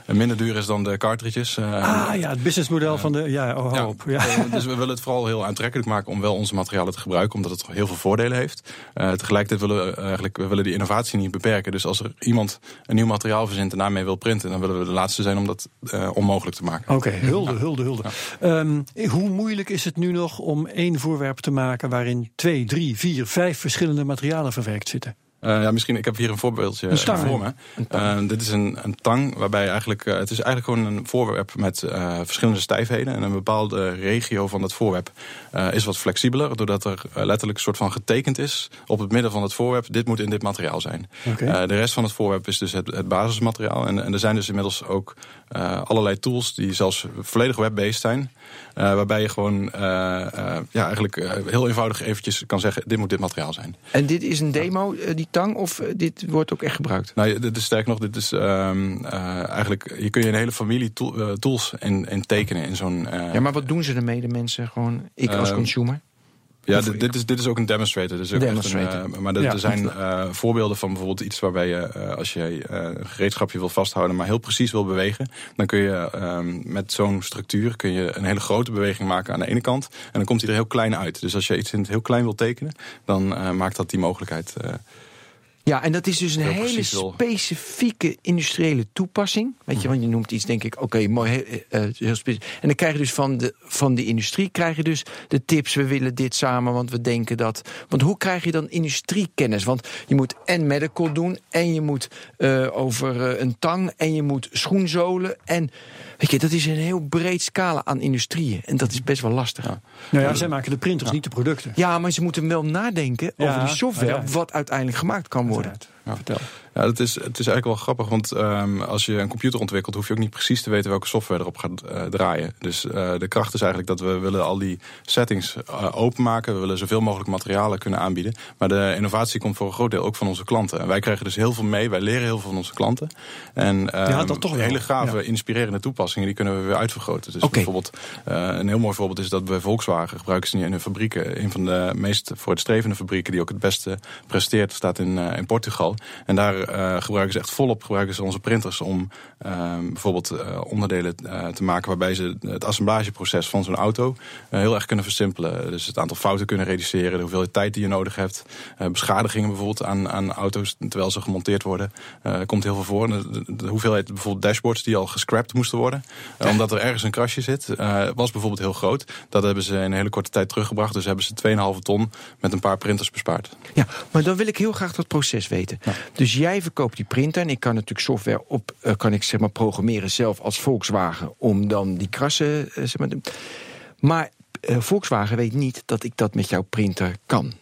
minder duur is dan de cartridges. Uh, ah ja, het businessmodel van de. Ja, oh, hoop. Ja. ja. dus we willen het vooral heel aantrekkelijk maken om wel onze materialen te gebruiken, omdat het heel veel voordelen heeft. Uh, tegelijkertijd willen we eigenlijk we willen die innovatie niet beperken. Dus als er iemand een nieuw materiaal verzint en daarmee wil printen, dan willen we de laatste zijn om dat onmogelijk te maken. Oké, okay, hulde, hulde, hulde. Um, hoe moeilijk is het nu nog om één voorwerp te maken waarin twee, drie, vier, vijf verschillende materialen verwerkt zitten? Uh, ja, misschien, ik heb hier een voorbeeldje een stang, voor me. Uh, dit is een, een tang waarbij eigenlijk, uh, het is eigenlijk gewoon een voorwerp met verschillende stijfheden. En een bepaalde regio van het voorwerp is wat flexibeler, doordat er letterlijk een soort van getekend is op het midden van het voorwerp. Dit moet in dit materiaal zijn. Okay. de rest van het voorwerp is dus het, het basismateriaal. En, en, er zijn dus inmiddels ook allerlei tools die zelfs volledig web-based zijn. Waarbij je gewoon ja, eigenlijk heel eenvoudig eventjes kan zeggen, dit moet dit materiaal zijn. En dit is een demo die tang of dit wordt ook echt gebruikt? Nou, dit is sterk nog, dit is uh, eigenlijk, je kun je een hele familie tool, tools in, in tekenen in zo'n. ja, maar wat doen ze ermee, de mensen? Gewoon, ik als ehm, consumer? Ja, dit, dit, is, dit is ook een demonstrator. Dus ook demonstrator. Een, uh, maar er, ja, er zijn uh, voorbeelden van bijvoorbeeld iets waarbij je, uh, als je een gereedschapje wil vasthouden, maar heel precies wil bewegen, dan kun je ehm, met zo'n structuur kun je een hele grote beweging maken aan de ene kant. En dan komt hij er heel klein uit. Dus als je iets in het heel klein wil tekenen, dan maakt dat die mogelijkheid. Ja, en dat is dus een hele specifieke industriële toepassing. Weet je, mhm. want je noemt iets, denk ik, oké, mooi, heel, uh, heel specifiek. En dan krijg je dus van de, van de industrie krijg je dus de tips, we willen dit samen, want we denken dat. Want hoe krijg je dan industriekennis? Want je moet en medical doen, en je moet uh, over uh, een tang, en je moet schoenzolen. En weet je, dat is een heel breed scala aan industrieën. En dat is best wel lastig. Ja. Nou ja, zij maken de printers, ja. niet de producten. Ja, maar ze moeten wel nadenken over die software, wat uiteindelijk gemaakt kan worden worden. Ja. Vertel. Ja, het is, het is eigenlijk wel grappig, want um, als je een computer ontwikkelt, hoef je ook niet precies te weten welke software erop gaat uh, draaien. Dus uh, de kracht is eigenlijk dat we willen al die settings uh, openmaken. We willen zoveel mogelijk materialen kunnen aanbieden. Maar de innovatie komt voor een groot deel ook van onze klanten. En wij krijgen dus heel veel mee. Wij leren heel veel van onze klanten. En ja, dat toch hele gave, ja. inspirerende toepassingen, die kunnen we weer uitvergroten. Dus okay. bijvoorbeeld, een heel mooi voorbeeld is dat bij Volkswagen gebruiken ze in hun fabrieken. Een van de meest vooruitstrevende fabrieken die ook het beste presteert, staat in, in Portugal. En daar gebruiken ze echt volop gebruiken ze onze printers om uh, bijvoorbeeld uh, onderdelen te maken waarbij ze het assemblageproces van zo'n auto heel erg kunnen versimpelen. Dus het aantal fouten kunnen reduceren, de hoeveelheid tijd die je nodig hebt. beschadigingen bijvoorbeeld aan, aan auto's terwijl ze gemonteerd worden. komt heel veel voor. De, de, hoeveelheid bijvoorbeeld dashboards die al gescrapt moesten worden. omdat er ergens een krasje zit, was bijvoorbeeld heel groot. Dat hebben ze in een hele korte tijd teruggebracht. Dus hebben ze 2,5 ton met een paar printers bespaard. Ja, maar dan wil ik heel graag dat proces weten. Dus jij verkoopt die printer en ik kan natuurlijk software op, uh, kan ik zeg maar programmeren zelf als Volkswagen om dan die krassen, uh, zeg maar. Maar uh, Volkswagen weet niet dat ik dat met jouw printer kan.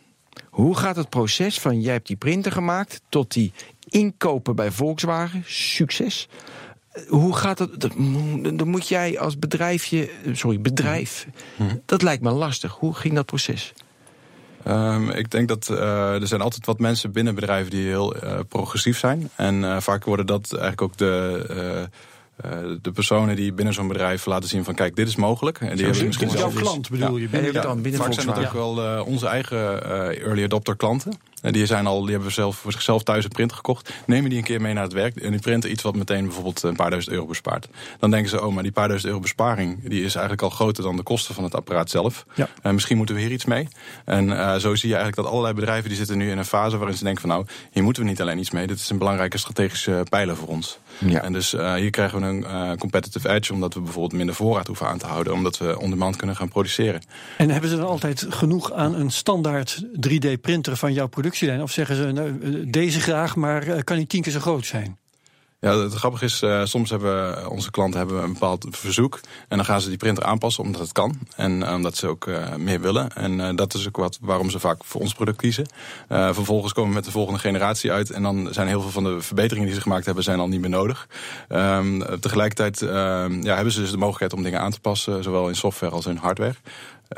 Hoe gaat het proces van jij hebt die printer gemaakt tot die inkopen bij Volkswagen, succes. Hoe gaat dat? Dan moet jij als bedrijfje, sorry, bedrijf. Mhm. Dat lijkt me lastig. Hoe ging dat proces? Um, ik denk dat uh, er zijn altijd wat mensen binnen bedrijven die heel uh, progressief zijn. En uh, vaak worden dat eigenlijk ook de uh, de personen die binnen zo'n bedrijf laten zien van kijk, dit is mogelijk. En die hebben misschien jouw klant bedoel je? Binnen, ja, dan binnen vaak zijn dat ook wel uh, onze eigen uh, early adopter klanten. Die, zijn al, die hebben zelf, voor zichzelf thuis een printer gekocht. Nemen die een keer mee naar het werk. En die printen iets wat meteen bijvoorbeeld een paar duizend euro bespaart. Dan denken ze, oh, maar die paar duizend euro besparing... die is eigenlijk al groter dan de kosten van het apparaat zelf. Ja. En misschien moeten we hier iets mee. En uh, zo zie je eigenlijk dat allerlei bedrijven... die zitten nu in een fase waarin ze denken van... nou, hier moeten we niet alleen iets mee. Dit is een belangrijke strategische pijler voor ons. Ja. En dus uh, hier krijgen we een uh, competitive edge... omdat we bijvoorbeeld minder voorraad hoeven aan te houden. Omdat we on-demand kunnen gaan produceren. En hebben ze dan altijd genoeg aan een standaard 3D-printer van jouw Of zeggen ze nou, deze graag, maar eh, kan niet tien keer zo groot zijn? Ja, het grappige is, uh, soms hebben onze klanten hebben een bepaald verzoek. En dan gaan ze die printer aanpassen omdat het kan. En omdat ze ook meer willen. En dat is ook wat waarom ze vaak voor ons product kiezen. vervolgens komen we met de volgende generatie uit. En dan zijn heel veel van de verbeteringen die ze gemaakt hebben, zijn al niet meer nodig. Um, tegelijkertijd um, ja, hebben ze dus de mogelijkheid om dingen aan te passen. Zowel in software als in hardware.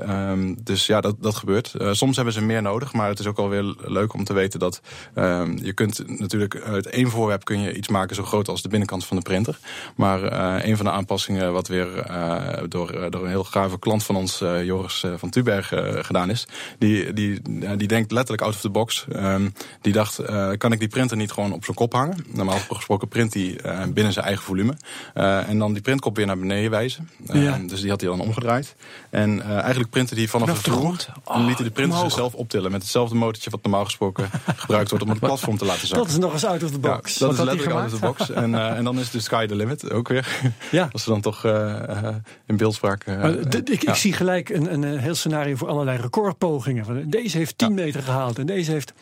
Um, dus ja, dat, dat gebeurt. Uh, soms hebben ze meer nodig, maar het is ook alweer leuk om te weten dat um, je kunt natuurlijk uit één voorwerp kun je iets maken zo groot als de binnenkant van de printer. Maar uh, een van de aanpassingen wat weer uh, door, door een heel gave klant van ons, Joris van Tuberg, gedaan is, die, die, die denkt letterlijk out of the box. Um, die dacht, kan ik die printer niet gewoon op zijn kop hangen? Normaal gesproken print hij binnen zijn eigen volume. en dan die printkop weer naar beneden wijzen. Ja. Dus die had hij dan omgedraaid. En eigenlijk printen die vanaf de grond. Oh, en lieten de printer zichzelf optillen met hetzelfde motortje wat normaal gesproken gebruikt wordt om het platform te laten zakken. Dat is nog eens out of the box. dat is letterlijk out of the box. En, uh, en dan is de sky the limit ook weer. Ja. Als ze dan toch uh, in beeldspraak. Uh, ik, ik, zie gelijk een, een heel scenario voor allerlei recordpogingen. Deze heeft 10 meter gehaald en deze heeft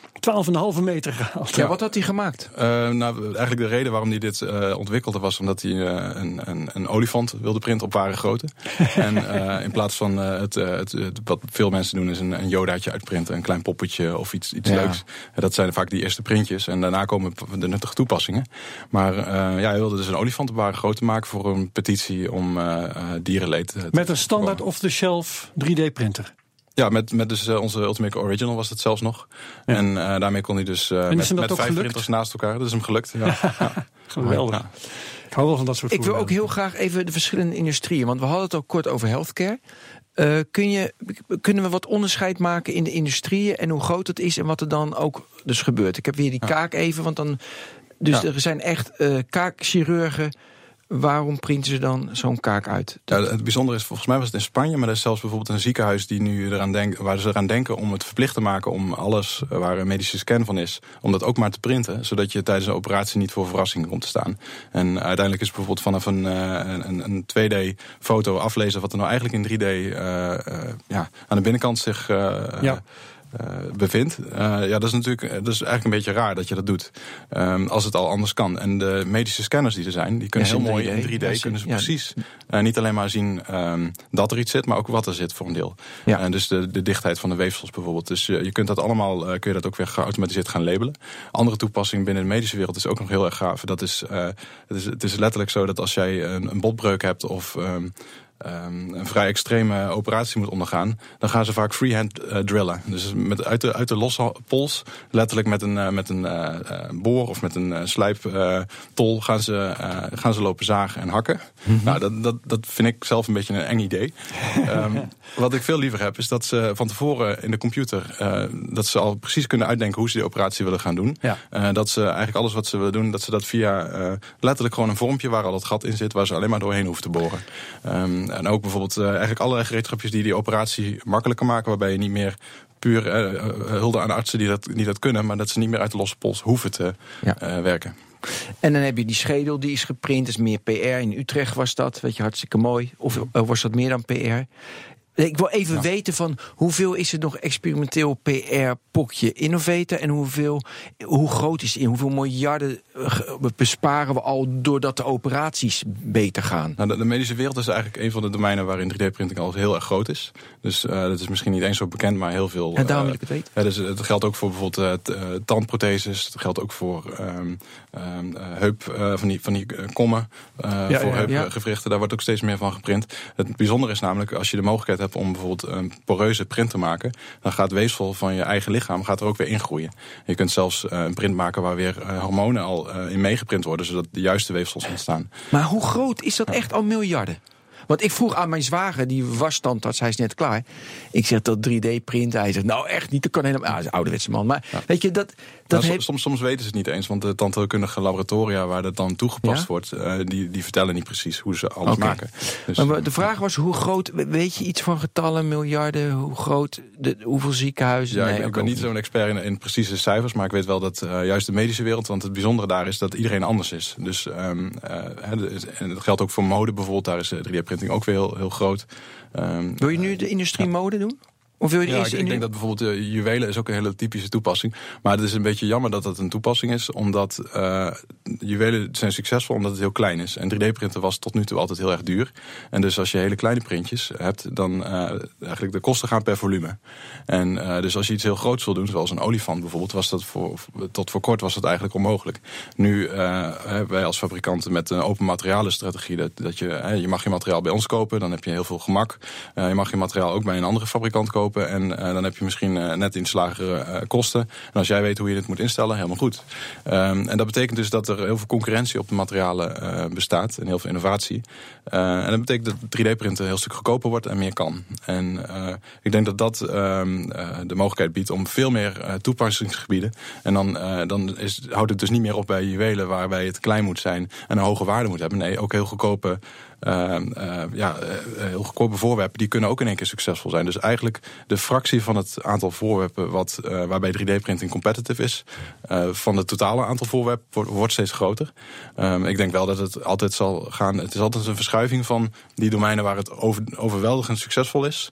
12,5 meter gehaald. Ja, wat had hij gemaakt? nou, eigenlijk de reden waarom hij dit ontwikkelde was omdat hij een, een, een, olifant wilde printen op ware grootte. en in plaats van het het, wat veel mensen doen is een, een Yodaatje uitprinten, een klein poppetje of iets, iets leuks. Dat zijn vaak die eerste printjes en daarna komen de nuttige toepassingen. Maar uh, ja, hij wilde dus een olifantenbare groot maken voor een petitie om uh, dierenleed. Met een standaard off-the-shelf 3D-printer. Ja, met, met dus, onze Ultimate Original was het zelfs nog. Ja. En uh, daarmee kon hij dus uh, met, met vijf gelukt? printers naast elkaar. Dat is hem gelukt. Ja. ja. Geweldig. Ik hou wel van dat soort Ik wil ook heel graag even de verschillende industrieën. Want we hadden het ook kort over healthcare. Uh, kun je, kunnen we wat onderscheid maken in de industrieën en hoe groot het is en wat er dan ook dus gebeurt? Ik heb weer die kaak even, want dan. Dus er zijn echt uh, kaakchirurgen Waarom printen ze dan zo'n kaak uit? Ja, het bijzondere is, volgens mij was het in Spanje, maar er is zelfs bijvoorbeeld een ziekenhuis die nu eraan denkt, waar ze eraan denken om het verplicht te maken om alles waar een medische scan van is, om dat ook maar te printen, zodat je tijdens een operatie niet voor verrassingen komt te staan. En uiteindelijk is bijvoorbeeld vanaf een, eh, een, een 2D-foto aflezen wat er nou eigenlijk in 3D uh, uh, ja, aan de binnenkant zich uh, ja. Uh, bevindt. Uh, ja, dat is natuurlijk dat is eigenlijk een beetje raar dat je dat doet. Um, als het al anders kan. En de medische scanners die er zijn, die kunnen heel mooi in 3D, kunnen ze precies niet alleen maar zien um, dat er iets zit, maar ook wat er zit voor een deel. Ja. En dus de, de dichtheid van de weefsels bijvoorbeeld. Dus je kunt dat allemaal, kun je dat ook weer geautomatiseerd gaan labelen. Andere toepassing binnen de medische wereld is ook nog heel erg gaaf. Dat is, het is, het is letterlijk zo dat als jij een, een botbreuk hebt of um, ehm, een vrij extreme operatie moet ondergaan, dan gaan ze vaak freehand eh, drillen. Dus met, uit, de, uit de losse pols, letterlijk met een, eh, met een eh, boor of met een slijptol gaan, ze, gaan ze lopen zagen en hakken. Nou, dat, dat, dat vind ik zelf een beetje een eng idee. Ehm, wat ik veel liever heb, is dat ze van tevoren in de computer, dat ze al precies kunnen uitdenken hoe ze die operatie willen gaan doen. Ja. Dat ze eigenlijk alles wat ze willen doen, dat ze dat via letterlijk gewoon een vormpje waar al het gat in zit, waar ze alleen maar doorheen hoeven te boren. Ehm, en ook bijvoorbeeld eh, eigenlijk allerlei gereedschapjes die die operatie makkelijker maken, waarbij je niet meer puur eh, eh, hulde aan artsen die dat, die dat kunnen, maar dat ze niet meer uit de losse pols hoeven te Ja. werken. En dan heb je die schedel, die is geprint. Is meer PR. In Utrecht was dat, weet je, hartstikke mooi. Of was dat meer dan PR? Ik wil even weten van hoeveel is het nog experimenteel PR-pokje Innovator en hoeveel, hoe groot is het in? Hoeveel miljarden eh, ge- besparen we al doordat de operaties beter gaan? Nou, de, de medische wereld is eigenlijk een van de domeinen waarin 3D-printing al heel erg groot is. Dus eh, dat is misschien niet eens zo bekend, maar heel veel. En daarom eh, wil ik het weten. Dus het geldt ook voor bijvoorbeeld eh, eh, tandprotheses. Het geldt ook voor ehm, ehm, eh, heup eh, van die, van die eh, kommen. eh, Ja, voor ja, heupgewrichten. Daar wordt ook steeds meer van geprint. Het bijzondere is namelijk, als je de mogelijkheid hebt om bijvoorbeeld een poreuze print te maken, dan gaat weefsel van je eigen lichaam gaat er ook weer ingroeien. Je kunt zelfs eh, een print maken waar weer eh, hormonen al eh, in meegeprint worden, zodat de juiste weefsels ontstaan. Maar hoe groot is dat echt al miljarden? Want ik vroeg aan mijn zwager, die was standaard, hij is net klaar. Ik zeg dat 3D-print. Hij zegt, nou echt niet, dat kan helemaal. Ah, hij is een ouderwetse man. Maar weet je, dat, dat Nou, heeft... soms, soms weten ze het niet eens, want de tandheelkundige laboratoria waar dat dan toegepast Ja? wordt, eh, die, die vertellen niet precies hoe ze alles maken. Dus, Maar de vraag was hoe groot, weet je iets van getallen, miljarden, hoe groot, de, hoeveel ziekenhuizen? ja, Nee, ik, ben niet zo'n expert in, in precieze cijfers, maar ik weet wel dat eh, juist de medische wereld, want het bijzondere daar is dat iedereen anders is. Dus de- en dat geldt ook voor mode bijvoorbeeld, daar is eh, 3D-printing ook weer heel, heel groot. Ehm, Wil je nu de industrie mode doen? Of wil je Ja, ik, denk dat bijvoorbeeld uh, juwelen is ook een hele typische toepassing. Maar het is een beetje jammer dat dat een toepassing is. Omdat uh, juwelen zijn succesvol omdat het heel klein is. En 3D-printen was tot nu toe altijd heel erg duur. En dus als je hele kleine printjes hebt, dan uh, eigenlijk de kosten gaan per volume. En dus als je iets heel groots wil doen, zoals een olifant bijvoorbeeld, was dat voor, tot voor kort was dat eigenlijk onmogelijk. Nu wij als fabrikanten met een open materialenstrategie, dat, dat je, je mag je materiaal bij ons kopen, dan heb je heel veel gemak. Je mag je materiaal ook bij een andere fabrikant kopen. En uh, dan heb je misschien uh, net iets lagere uh, kosten. En als jij weet hoe je dit moet instellen, helemaal goed. Um, en dat betekent dus dat er heel veel concurrentie op de materialen bestaat. En heel veel innovatie. En dat betekent dat 3D-printen een heel stuk goedkoper wordt en meer kan. En ik denk dat dat um, de mogelijkheid biedt om veel meer toepassingsgebieden. En dan, dan is, houdt het dus niet meer op bij juwelen waarbij het klein moet zijn en een hoge waarde moet hebben. Nee, ook heel goedkope ja, uh, heel goedkope voorwerpen, die kunnen ook in één keer succesvol zijn. Dus eigenlijk de fractie van het aantal voorwerpen wat, waarbij 3D-printing competitive is, van het totale aantal voorwerpen wordt, wordt steeds groter. Um, ik denk wel dat het altijd zal gaan. Het is altijd een verschuiving van die domeinen waar het over, overweldigend succesvol is,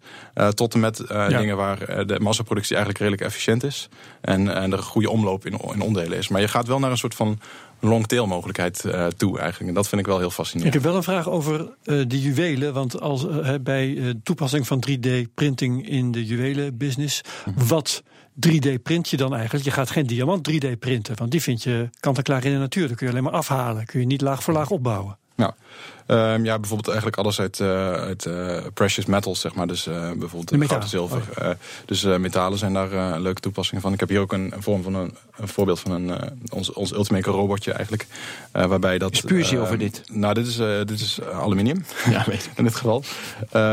tot en met ja. dingen waar de massaproductie eigenlijk redelijk efficiënt is en, en er een goede omloop in, in onderdelen is. Maar je gaat wel naar een soort van longtail mogelijkheid uh, toe eigenlijk. En dat vind ik wel heel fascinerend. Ik heb wel een vraag over uh, de juwelen. Want als, uh, bij toepassing van 3D-printing in de juwelenbusiness... Mm -hmm. wat 3D-print je dan eigenlijk? Je gaat geen diamant 3D printen, want die vind je kant-en-klaar in de natuur. Dat kun je alleen maar afhalen. Kun je niet laag voor laag opbouwen. Nou, um, ja, bijvoorbeeld eigenlijk alles uit, uh, uit uh, precious metals, zeg maar. Dus uh, bijvoorbeeld goud en zilver. Oh. dus metalen zijn daar een leuke toepassingen van. Ik heb hier ook een, een vorm van een, een, voorbeeld van een, ons, ons Ultimaker robotje eigenlijk. waarbij dat... Is puur zilver dit? Nou, dit is, dit is aluminium. Ja, weet In dit geval.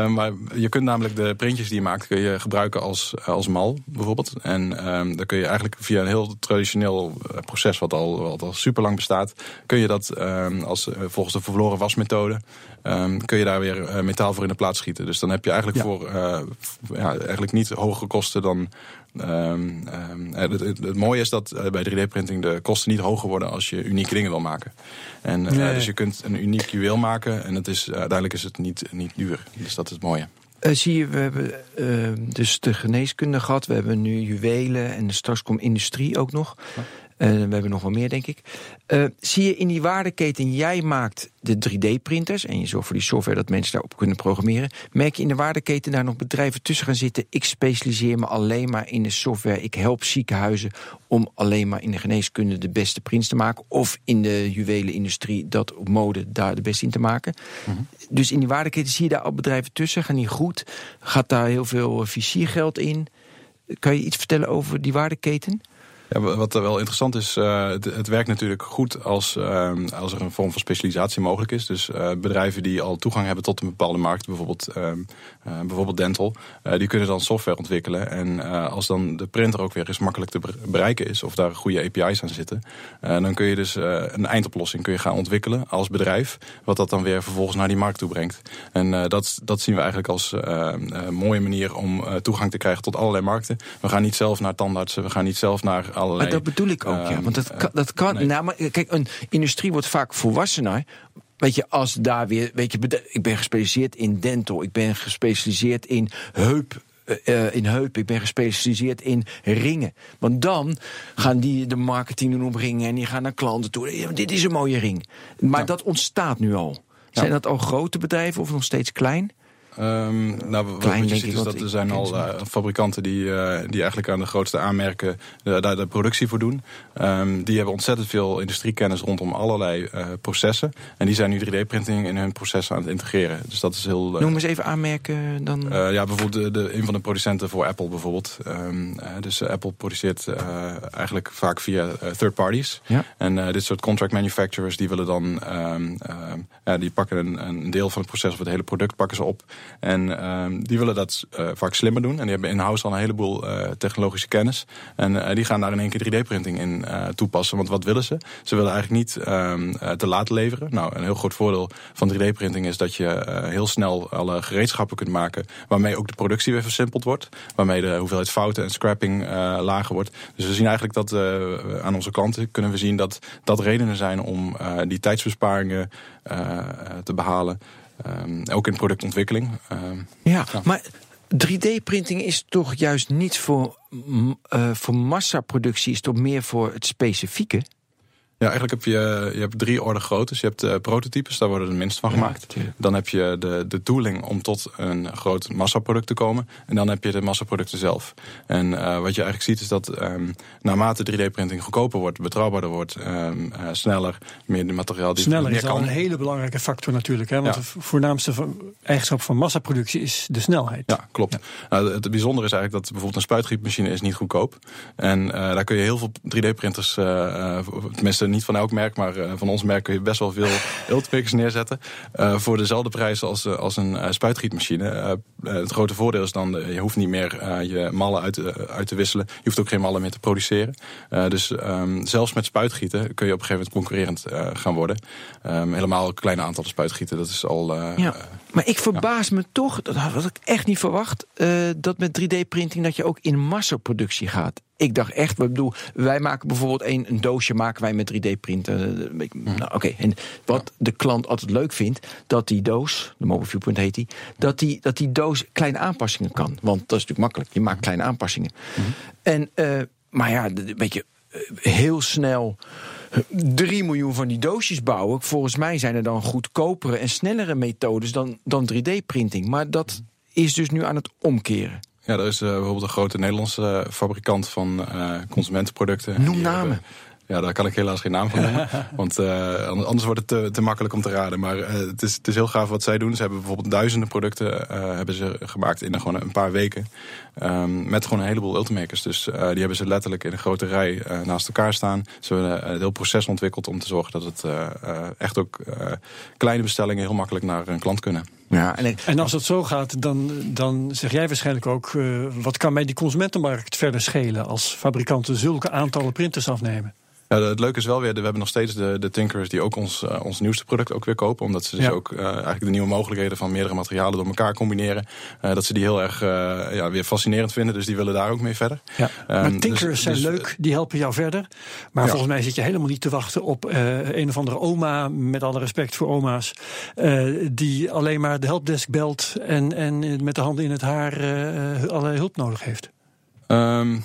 maar je kunt namelijk de printjes die je maakt, kun je gebruiken als, als mal, bijvoorbeeld. En um, dan kun je eigenlijk via een heel traditioneel proces, wat al, wat al super lang bestaat, kun je dat um, als, volgens de verloren wasmethode, um, kun je daar weer uh, metaal voor in de plaats schieten. Dus dan heb je eigenlijk ja. voor uh, ja, eigenlijk niet hogere kosten dan. Um, um, het, het, het, mooie is dat uh, bij 3D-printing de kosten niet hoger worden als je unieke dingen wil maken. En nee. dus je kunt een uniek juweel maken en het is, uiteindelijk is het niet, niet duur. Dus dat is het mooie. Uh, zie je, we hebben uh, dus de geneeskunde gehad, we hebben nu juwelen en straks komt industrie ook nog. Eh, we hebben nog wel meer, denk ik. Eh, zie je in die waardeketen, jij maakt de 3D-printers en je zorgt voor die software dat mensen daarop kunnen programmeren. Merk je in de waardeketen daar nog bedrijven tussen gaan zitten? Ik specialiseer me alleen maar in de software. Ik help ziekenhuizen om alleen maar in de geneeskunde de beste prints te maken. Of in de juwelenindustrie dat op mode daar de beste in te maken. Dus in die waardeketen zie je daar al bedrijven tussen. Gaan die goed? Gaat daar heel veel eh, visiergeld in? Kan je iets vertellen over die waardeketen? Ja, wat wel interessant is, uh, het, werkt natuurlijk goed als, uh, als er een vorm van specialisatie mogelijk is. Dus uh, bedrijven die al toegang hebben tot een bepaalde markt, bijvoorbeeld, bijvoorbeeld dental, die kunnen dan software ontwikkelen. En als dan de printer ook weer eens makkelijk te bereiken is, of daar goede API's aan zitten, dan kun je dus een eindoplossing kun je gaan ontwikkelen als bedrijf, wat dat dan weer vervolgens naar die markt toe brengt. En dat, dat zien we eigenlijk als een mooie manier om toegang te krijgen tot allerlei markten. We gaan niet zelf naar tandartsen, we gaan niet zelf naar allerlei... Maar dat bedoel ik ook, ja. Want dat kan, dat kan nee. nou, maar kijk, een industrie wordt vaak volwassener. Weet je, als daar weer, weet je, ik ben gespecialiseerd in dental, ik ben gespecialiseerd in heup. Uh, in heupen, ik ben gespecialiseerd in ringen. Want dan gaan die de marketing doen op ringen en die gaan naar klanten toe. Ja, dit is een mooie ring. Maar Ja. dat ontstaat nu al. Zijn dat al grote bedrijven of nog steeds klein? Um, nou, wat Klein, je ziet is dat er zijn al ze uh, fabrikanten die, uh, die eigenlijk aan de grootste aanmerken uh, daar de productie voor doen. Um, die hebben ontzettend veel industriekennis rondom allerlei processen. En die zijn nu 3D-printing in hun processen aan het integreren. Dus dat is heel. Noem eens even aanmerken dan. Ja, bijvoorbeeld de, de, een van de producenten voor Apple bijvoorbeeld. Um, dus Apple produceert eigenlijk vaak via third parties. Ja. En dit soort contract manufacturers die willen dan, ja, die pakken een, een deel van het proces of het hele product pakken ze op. En um, die willen dat uh, vaak slimmer doen. En die hebben in-house al een heleboel uh, technologische kennis. En uh, die gaan daar in één keer 3D-printing in toepassen. Want wat willen ze? Ze willen eigenlijk niet um, te laat leveren. Nou, een heel groot voordeel van 3D-printing is dat je heel snel alle gereedschappen kunt maken. Waarmee ook de productie weer versimpeld wordt. Waarmee de hoeveelheid fouten en scrapping lager wordt. Dus we zien eigenlijk dat aan onze klanten kunnen we zien dat dat redenen zijn om die tijdsbesparingen te behalen. Um, ook in productontwikkeling. Um, ja, maar 3D-printing is toch juist niet voor, uh, voor massaproductie, is toch meer voor het specifieke? Ja, eigenlijk heb je, je hebt drie orde groottes. Je hebt uh, prototypes, daar worden er minst van gemaakt. Ja, dan heb je de, de tooling om tot een groot massaproduct te komen. En dan heb je de massaproducten zelf. En uh, wat je eigenlijk ziet is dat um, naarmate 3D-printing goedkoper wordt, betrouwbaarder wordt, um, uh, sneller, meer de materiaal die Sneller meer is al een hele belangrijke factor natuurlijk. Hè? Want Ja. de voornaamste eigenschap van massaproductie is de snelheid. Ja, klopt. Ja. Nou, het bijzondere is eigenlijk dat bijvoorbeeld een spuitgietmachine is niet goedkoop. En daar kun je heel veel 3D-printers, uh, tenminste niet van elk merk, maar uh, van ons merk kun je best wel veel ultimakers neerzetten. Uh, voor dezelfde prijs als, uh, als een uh, spuitgietmachine. Uh, het grote voordeel is dan, uh, je hoeft niet meer uh, je mallen uit, uh, uit te wisselen. Je hoeft ook geen mallen meer te produceren. Uh, dus um, zelfs met spuitgieten kun je op een gegeven moment concurrerend uh, gaan worden. Um, helemaal kleine aantallen spuitgieten, dat is al... Uh, ja. Maar ik verbaas me toch, dat had ik echt niet verwacht, uh, dat met 3D-printing dat je ook in massaproductie gaat. Ik dacht echt, ik bedoel, wij maken bijvoorbeeld een, een doosje maken wij met 3D-printen. Nou, Oké, okay. en wat de klant altijd leuk vindt, dat die doos, de Mobile Viewpoint heet die, dat die, dat die doos kleine aanpassingen kan. Want dat is natuurlijk makkelijk, je maakt kleine aanpassingen. Mm-hmm. En, uh, maar ja, een beetje uh, heel snel 3 miljoen van die doosjes bouwen. Volgens mij zijn er dan goedkopere en snellere methodes dan, dan 3D-printing. Maar dat is dus nu aan het omkeren. Ja, er is uh, bijvoorbeeld een grote Nederlandse uh, fabrikant van uh, consumentenproducten. Noem namen. Hebben, ja, daar kan ik helaas geen naam van noemen. want uh, anders wordt het te, te, makkelijk om te raden. Maar uh, het, is, het is heel gaaf wat zij doen. Ze hebben bijvoorbeeld duizenden producten uh, hebben ze gemaakt in gewoon een paar weken. Um, met gewoon een heleboel ultimakers. Dus uh, die hebben ze letterlijk in een grote rij uh, naast elkaar staan. Ze hebben uh, het heel proces ontwikkeld om te zorgen dat het uh, uh, echt ook uh, kleine bestellingen heel makkelijk naar een klant kunnen. Ja, en, ik, en als het zo gaat, dan, dan zeg jij waarschijnlijk ook... Uh, wat kan mij die consumentenmarkt verder schelen... als fabrikanten zulke aantallen printers afnemen? Ja, het leuke is wel weer, we hebben nog steeds de, de Tinkerers die ook ons, uh, ons nieuwste product ook weer kopen. Omdat ze dus ja. ook uh, eigenlijk de nieuwe mogelijkheden van meerdere materialen door elkaar combineren. Uh, dat ze die heel erg ja, weer fascinerend vinden. Dus die willen daar ook mee verder. Ja. Um, maar Tinkerers dus, zijn dus, leuk, die helpen jou verder. Maar ja. volgens mij zit je helemaal niet te wachten op een of andere oma, met alle respect voor oma's, die alleen maar de helpdesk belt en, en met de handen in het haar allerlei hulp nodig heeft. Um,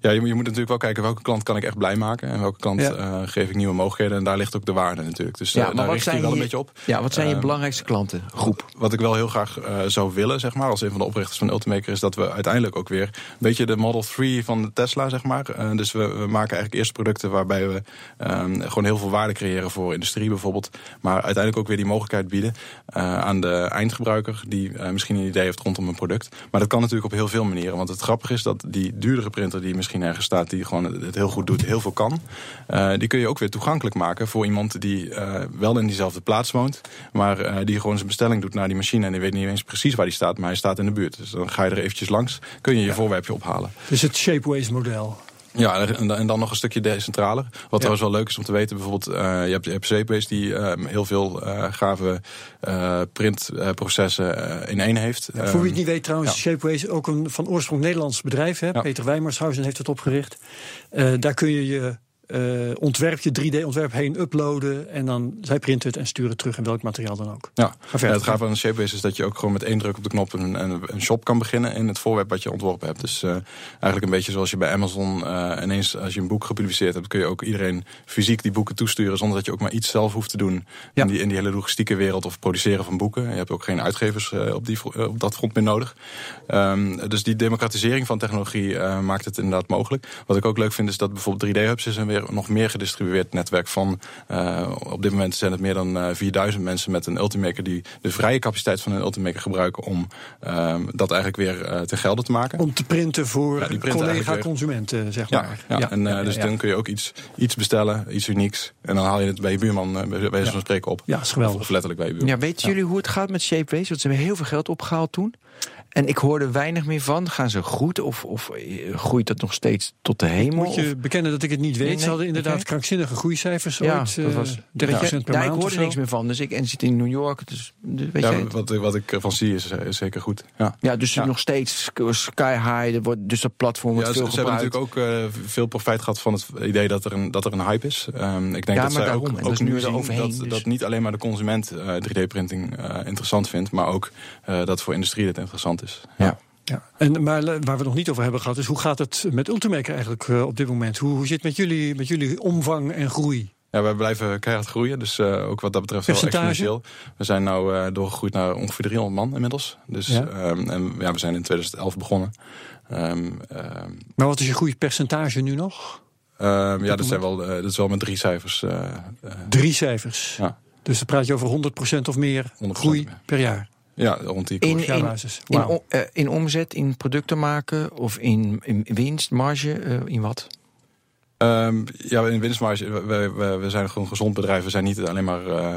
Ja, je, moet- je moet natuurlijk wel kijken welke klant kan ik echt blij maken. En welke klant Ja. eh, geef ik nieuwe mogelijkheden. En daar ligt ook de waarde natuurlijk. Dus Ja, eh, daar wat richt je wel een je- beetje op. Ja, wat zijn je Ehm, belangrijkste klantengroep? Wat ik wel heel graag eh, zou willen, zeg maar, als een van de oprichters van Ultimaker, is dat we uiteindelijk ook weer een beetje de Model 3 van de Tesla, zeg maar. Dus we, we maken eigenlijk eerst producten waarbij we ehm, gewoon heel veel waarde creëren voor industrie bijvoorbeeld. Maar uiteindelijk ook weer die mogelijkheid bieden aan de eindgebruiker die misschien een idee heeft rondom een product. Maar dat kan natuurlijk op heel veel manieren. Want het grappige is dat die duurdere printer die misschien ergens staat, die gewoon het heel goed doet, heel veel kan. eh, die kun je ook weer toegankelijk maken voor iemand die eh, wel in diezelfde plaats woont. Maar eh, die gewoon zijn bestelling doet naar die machine. En die weet niet eens precies waar die staat, maar hij staat in de buurt. Dus dan ga je er eventjes langs, kun je je voorwerpje ophalen. Dus het Shapeways model. Ja, en, dan nog een stukje decentraler. Wat trouwens wel leuk is om te weten, bijvoorbeeld, eh, je hebt, hebt Shapeways die eh, heel veel eh, gave eh, printprocessen in één heeft. Voor wie het Ehm, niet weet trouwens, ja. Shapeways ook een van oorsprong Nederlands bedrijf. Hè? Peter Wijmershausen heeft het opgericht. Daar kun je je eh, ontwerp, je 3D-ontwerp heen uploaden. En dan zij printen het en sturen het terug in welk materiaal dan ook. Ja. Ja, het gave aan Shapeways is dat je ook gewoon met één druk op de knop een, een, een shop kan beginnen in het voorwerp wat je ontworpen hebt. Dus eh, eigenlijk een beetje zoals je bij Amazon eh, ineens als je een boek gepubliceerd hebt, kun je ook iedereen fysiek die boeken toesturen zonder dat je ook maar iets zelf hoeft te doen Ja. in, die, in die hele logistieke wereld of produceren van boeken. Je hebt ook geen uitgevers eh, op, die, eh, op dat front meer nodig. Ehm, dus die democratisering van technologie eh, maakt het inderdaad mogelijk. Wat ik ook leuk vind is dat bijvoorbeeld 3D-hubs is een weer nog meer gedistribueerd netwerk van. eh, op dit moment zijn het meer dan eh, 4000 mensen met een Ultimaker die de vrije capaciteit van een Ultimaker gebruiken om ehm, dat eigenlijk weer eh, te gelden te maken. Om te printen voor Ja, collega-consumenten, zeg Ja, maar. ja, en eh, ja, dus ja. dan kun je ook iets, iets bestellen, iets unieks. En dan haal je het bij je buurman, eh, bij wijze van spreken, op. Ja, is geweldig. Of, of letterlijk bij je buurman. Ja, weten jullie hoe het gaat met Shapeways? Want ze hebben heel veel geld opgehaald toen. En ik hoorde weinig meer van. Gaan ze goed of, of eh, groeit dat nog steeds tot de hemel? Moet je Of- bekennen dat ik het niet weet. Nee, nee, Ze hadden inderdaad krankzinnige groeicijfers Ja, ooit. dat eh, was- 30% per ja, maand ik of hoorde zo. niks meer van. Dus ik en zit in New York. Dus, weet Ja, jij wat, wat ik ervan zie is, is zeker goed. Ja. Ja, dus Ja. nog steeds sky high. Er wordt, dus dat platform wordt Ja, ze, veel ze hebben natuurlijk ook eh, veel profijt gehad van het idee dat er een, dat er een hype is. Ehm, ik denk Ja, dat maar zij daarom. Ook, dat nu er overheen, dat, dus. dat niet alleen maar de consument eh, 3D-printing eh, interessant vindt, maar ook eh, dat voor industrie dit interessant is. Ja. Ja. En, maar waar we het nog niet over hebben gehad, is hoe gaat het met Ultimaker eigenlijk eh, op dit moment? Hoe, hoe zit het met jullie, met jullie omvang en groei? Ja, wij blijven keihard groeien, dus eh, ook wat dat betreft wel Percentage? exponentieel. We zijn nu eh, doorgegroeid naar ongeveer 300 man inmiddels. Dus, Ja. ehm, en ja, we zijn in 2011 begonnen. Ehm, ehm, Maar wat is je groeipercentage nu nog? ehm, ja, dat, zijn wel, eh, dat is wel met drie cijfers. eh, eh, Drie cijfers. Ja. Dus dan praat je over 100% of meer 100% groei meer. per jaar. Ja, rond die In, koers. in, eh, in omzet, in producten maken of in, in winst, marge, eh, in wat? Ehm, ja, in winstmarge, we, we, we- zijn gewoon een gezond bedrijf. We zijn niet alleen maar eh,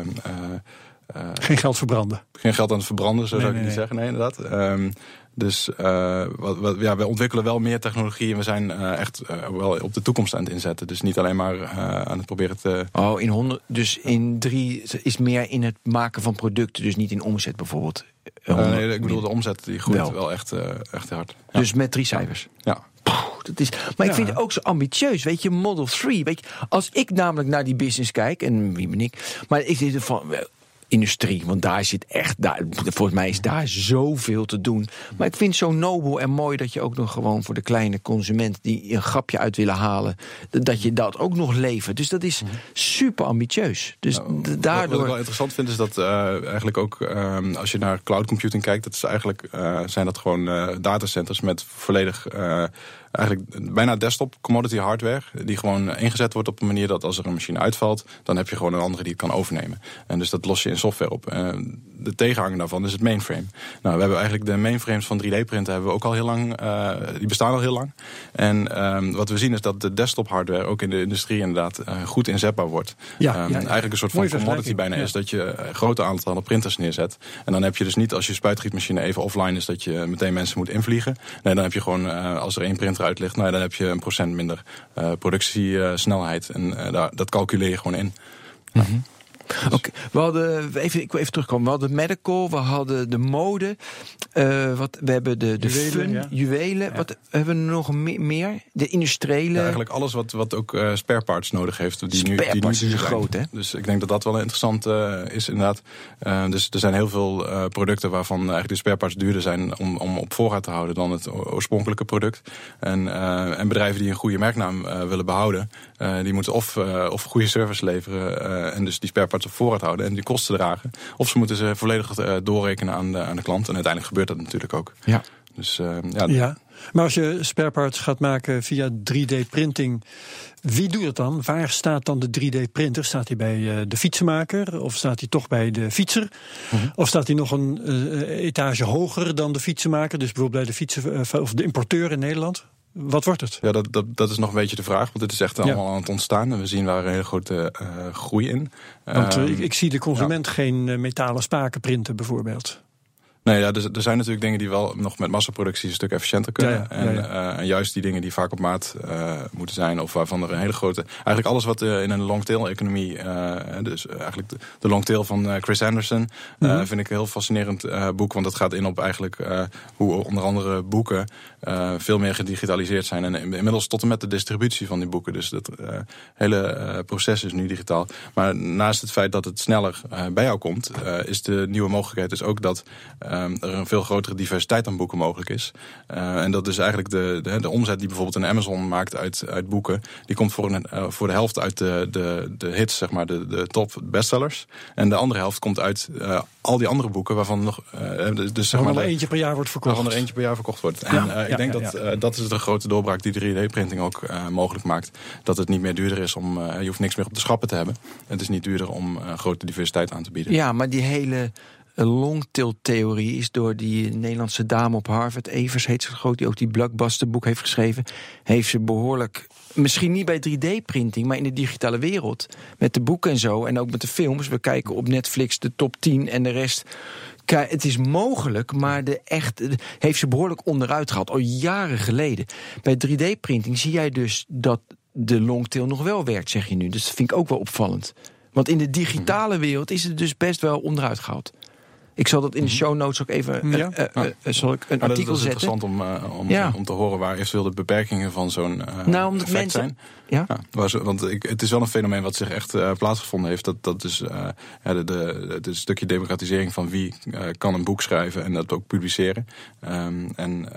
Geen geld verbranden. geen geld aan het verbranden, zo Nee, zou ik nee, niet zeggen. Nee, inderdaad. Ehm, dus eh, wat, wat, ja, we ontwikkelen wel meer technologie en we zijn eh, echt eh, wel op de toekomst aan het inzetten. Dus niet alleen maar aan het proberen te. Oh, in 100, dus in drie is meer in het maken van producten, dus niet in omzet bijvoorbeeld. 100 nee, ik bedoel, de omzet die groeit Wel. wel, echt, echt hard. Ja. Dus met drie cijfers. ja. Poeh, dat is, maar ik vind het ook zo ambitieus. Weet je, Model 3. Weet je, als ik namelijk naar die business kijk, en wie ben ik? Maar ik zit er van. Industrie, want daar zit echt, daar, volgens mij is daar zoveel te doen. Maar ik vind het zo nobel en mooi dat je ook nog gewoon voor de kleine consument die een grapje uit willen halen, dat je dat ook nog levert. Dus dat is super ambitieus. Dus Nou, d- Wat, ik daardoor. wel interessant vind is dat eh, eigenlijk ook ehm, als je naar cloud computing kijkt, dat is eigenlijk eh, zijn dat gewoon eh, datacenters met volledig eigenlijk bijna desktop commodity hardware die gewoon ingezet wordt op een manier dat als er een machine uitvalt, dan heb je gewoon een andere die het kan overnemen. En dus dat los je in software op. Eh, de tegenhanger daarvan is het mainframe. Nou, we hebben eigenlijk de mainframes van 3D-printen hebben we ook al heel lang, eh, die bestaan al heel lang. En ehm, wat we zien is dat de desktop hardware ook in de industrie inderdaad eh, goed inzetbaar wordt. Ja, Ehm, ja, ja. Eigenlijk een soort van Mooie commodity bijna is dat je grote aantallen printers neerzet. En dan heb je dus niet als je spuitgietmachine even offline is dat je meteen mensen moet invliegen. Nee, dan heb je gewoon als er één uit ligt, nou, dan heb je een procent minder eh, productiesnelheid. en eh, daar, dat calculeer je gewoon in. Oké, we hadden, even, ik wil even terugkomen. We hadden medical, we hadden de mode. eh, wat, we hebben de, de Juwelen, fun, ja. juwelen. Wat hebben we nog me- meer? De industriële. Ja, eigenlijk alles wat, wat ook eh spare parts nodig heeft. Die nu, Spare die parts nu is groot, hè? Dus ik denk dat dat wel interessant eh, is, inderdaad. Dus er zijn heel veel producten waarvan eigenlijk de spare parts duurder zijn om, om op voorraad te houden dan het oorspronkelijke product. En, en bedrijven die een goede merknaam willen behouden, eh, die moeten of, of goede service leveren en dus die spare parts op voorraad houden en die kosten dragen. Of ze moeten ze volledig eh, doorrekenen aan de, aan de klant. En uiteindelijk gebeurt dat natuurlijk ook. Ja. Dus eh, ja, Ja. Maar als je spare parts gaat maken via 3D-printing, wie doet het dan? Waar staat dan de 3D-printer? Staat hij bij eh, de fietsenmaker of staat hij toch bij de fietser? Of staat hij nog een eh, etage hoger dan de fietsenmaker? Dus bijvoorbeeld bij de fietsen of de importeur in Nederland? Wat wordt het? Ja, dat, dat, dat is nog een beetje de vraag. Want dit is echt Ja. allemaal aan het ontstaan. En we zien daar een hele grote eh, groei in. Want eh, Ehm, ik, ik zie de consument geen eh, metalen spaken printen bijvoorbeeld. Nee, ja, er, er zijn natuurlijk dingen die wel nog met massaproductie een stuk efficiënter kunnen. Ja, ja, en, ja, en juist die dingen die vaak op maat moeten zijn, of waarvan er een hele grote. Eigenlijk alles wat in een longtail-economie. dus eigenlijk de, de longtail van Chris Anderson. Mhm. vind ik een heel fascinerend boek. Want het gaat in op eigenlijk hoe onder andere boeken eh, veel meer gedigitaliseerd zijn. En inmiddels tot en met de distributie van die boeken. Dus dat eh, hele eh, proces is nu digitaal. Maar naast het feit dat het sneller bij jou komt, is de nieuwe mogelijkheid dus ook dat er een veel grotere diversiteit aan boeken mogelijk is. En dat is eigenlijk de, de, de omzet die bijvoorbeeld een Amazon maakt uit, uit boeken, die komt voor, een, voor de helft uit de, de, de hits, zeg maar, de, de top bestsellers. En de andere helft komt uit al die andere boeken waarvan nog. dus zeg maar er eentje per jaar wordt verkocht. Waarvan er eentje per jaar verkocht wordt. Ja, ik ja, denk ja, dat eh, dat is de grote doorbraak die 3D-printing ook eh, mogelijk maakt. Dat het niet meer duurder is om. eh, je hoeft niks meer op de schappen te hebben. Het is niet duurder om eh, grote diversiteit aan te bieden. Ja, maar die hele longtail-theorie is door die Nederlandse dame op Harvard, Evers heet ze groot, die ook die blockbuster-boek heeft geschreven, heeft ze behoorlijk, misschien niet bij 3D-printing, maar in de digitale wereld, met de boeken en zo, en ook met de films. We kijken op Netflix de top 10 en de rest. Het is mogelijk, maar de echt, heeft ze behoorlijk onderuit gehaald, al jaren geleden. Bij 3D-printing zie jij dus dat de longtail nog wel werkt, zeg je nu. Dus dat vind ik ook wel opvallend. Want in de digitale wereld is het dus best wel onderuit gehaald. Ik zal dat in de show notes ook even. Ja. eh, eh, eh, zal ik een Maar dat, artikel dat is zetten? interessant om, om, Ja. om te horen waar eventueel de beperkingen van zo'n Nou, effect mensen- zijn. Ja? Ja, waar ze- want ik, het is wel een fenomeen wat zich echt plaatsgevonden heeft. Dat, dat is ja, de, de, het stukje democratisering van wie kan een boek schrijven en dat ook publiceren. Ehm, en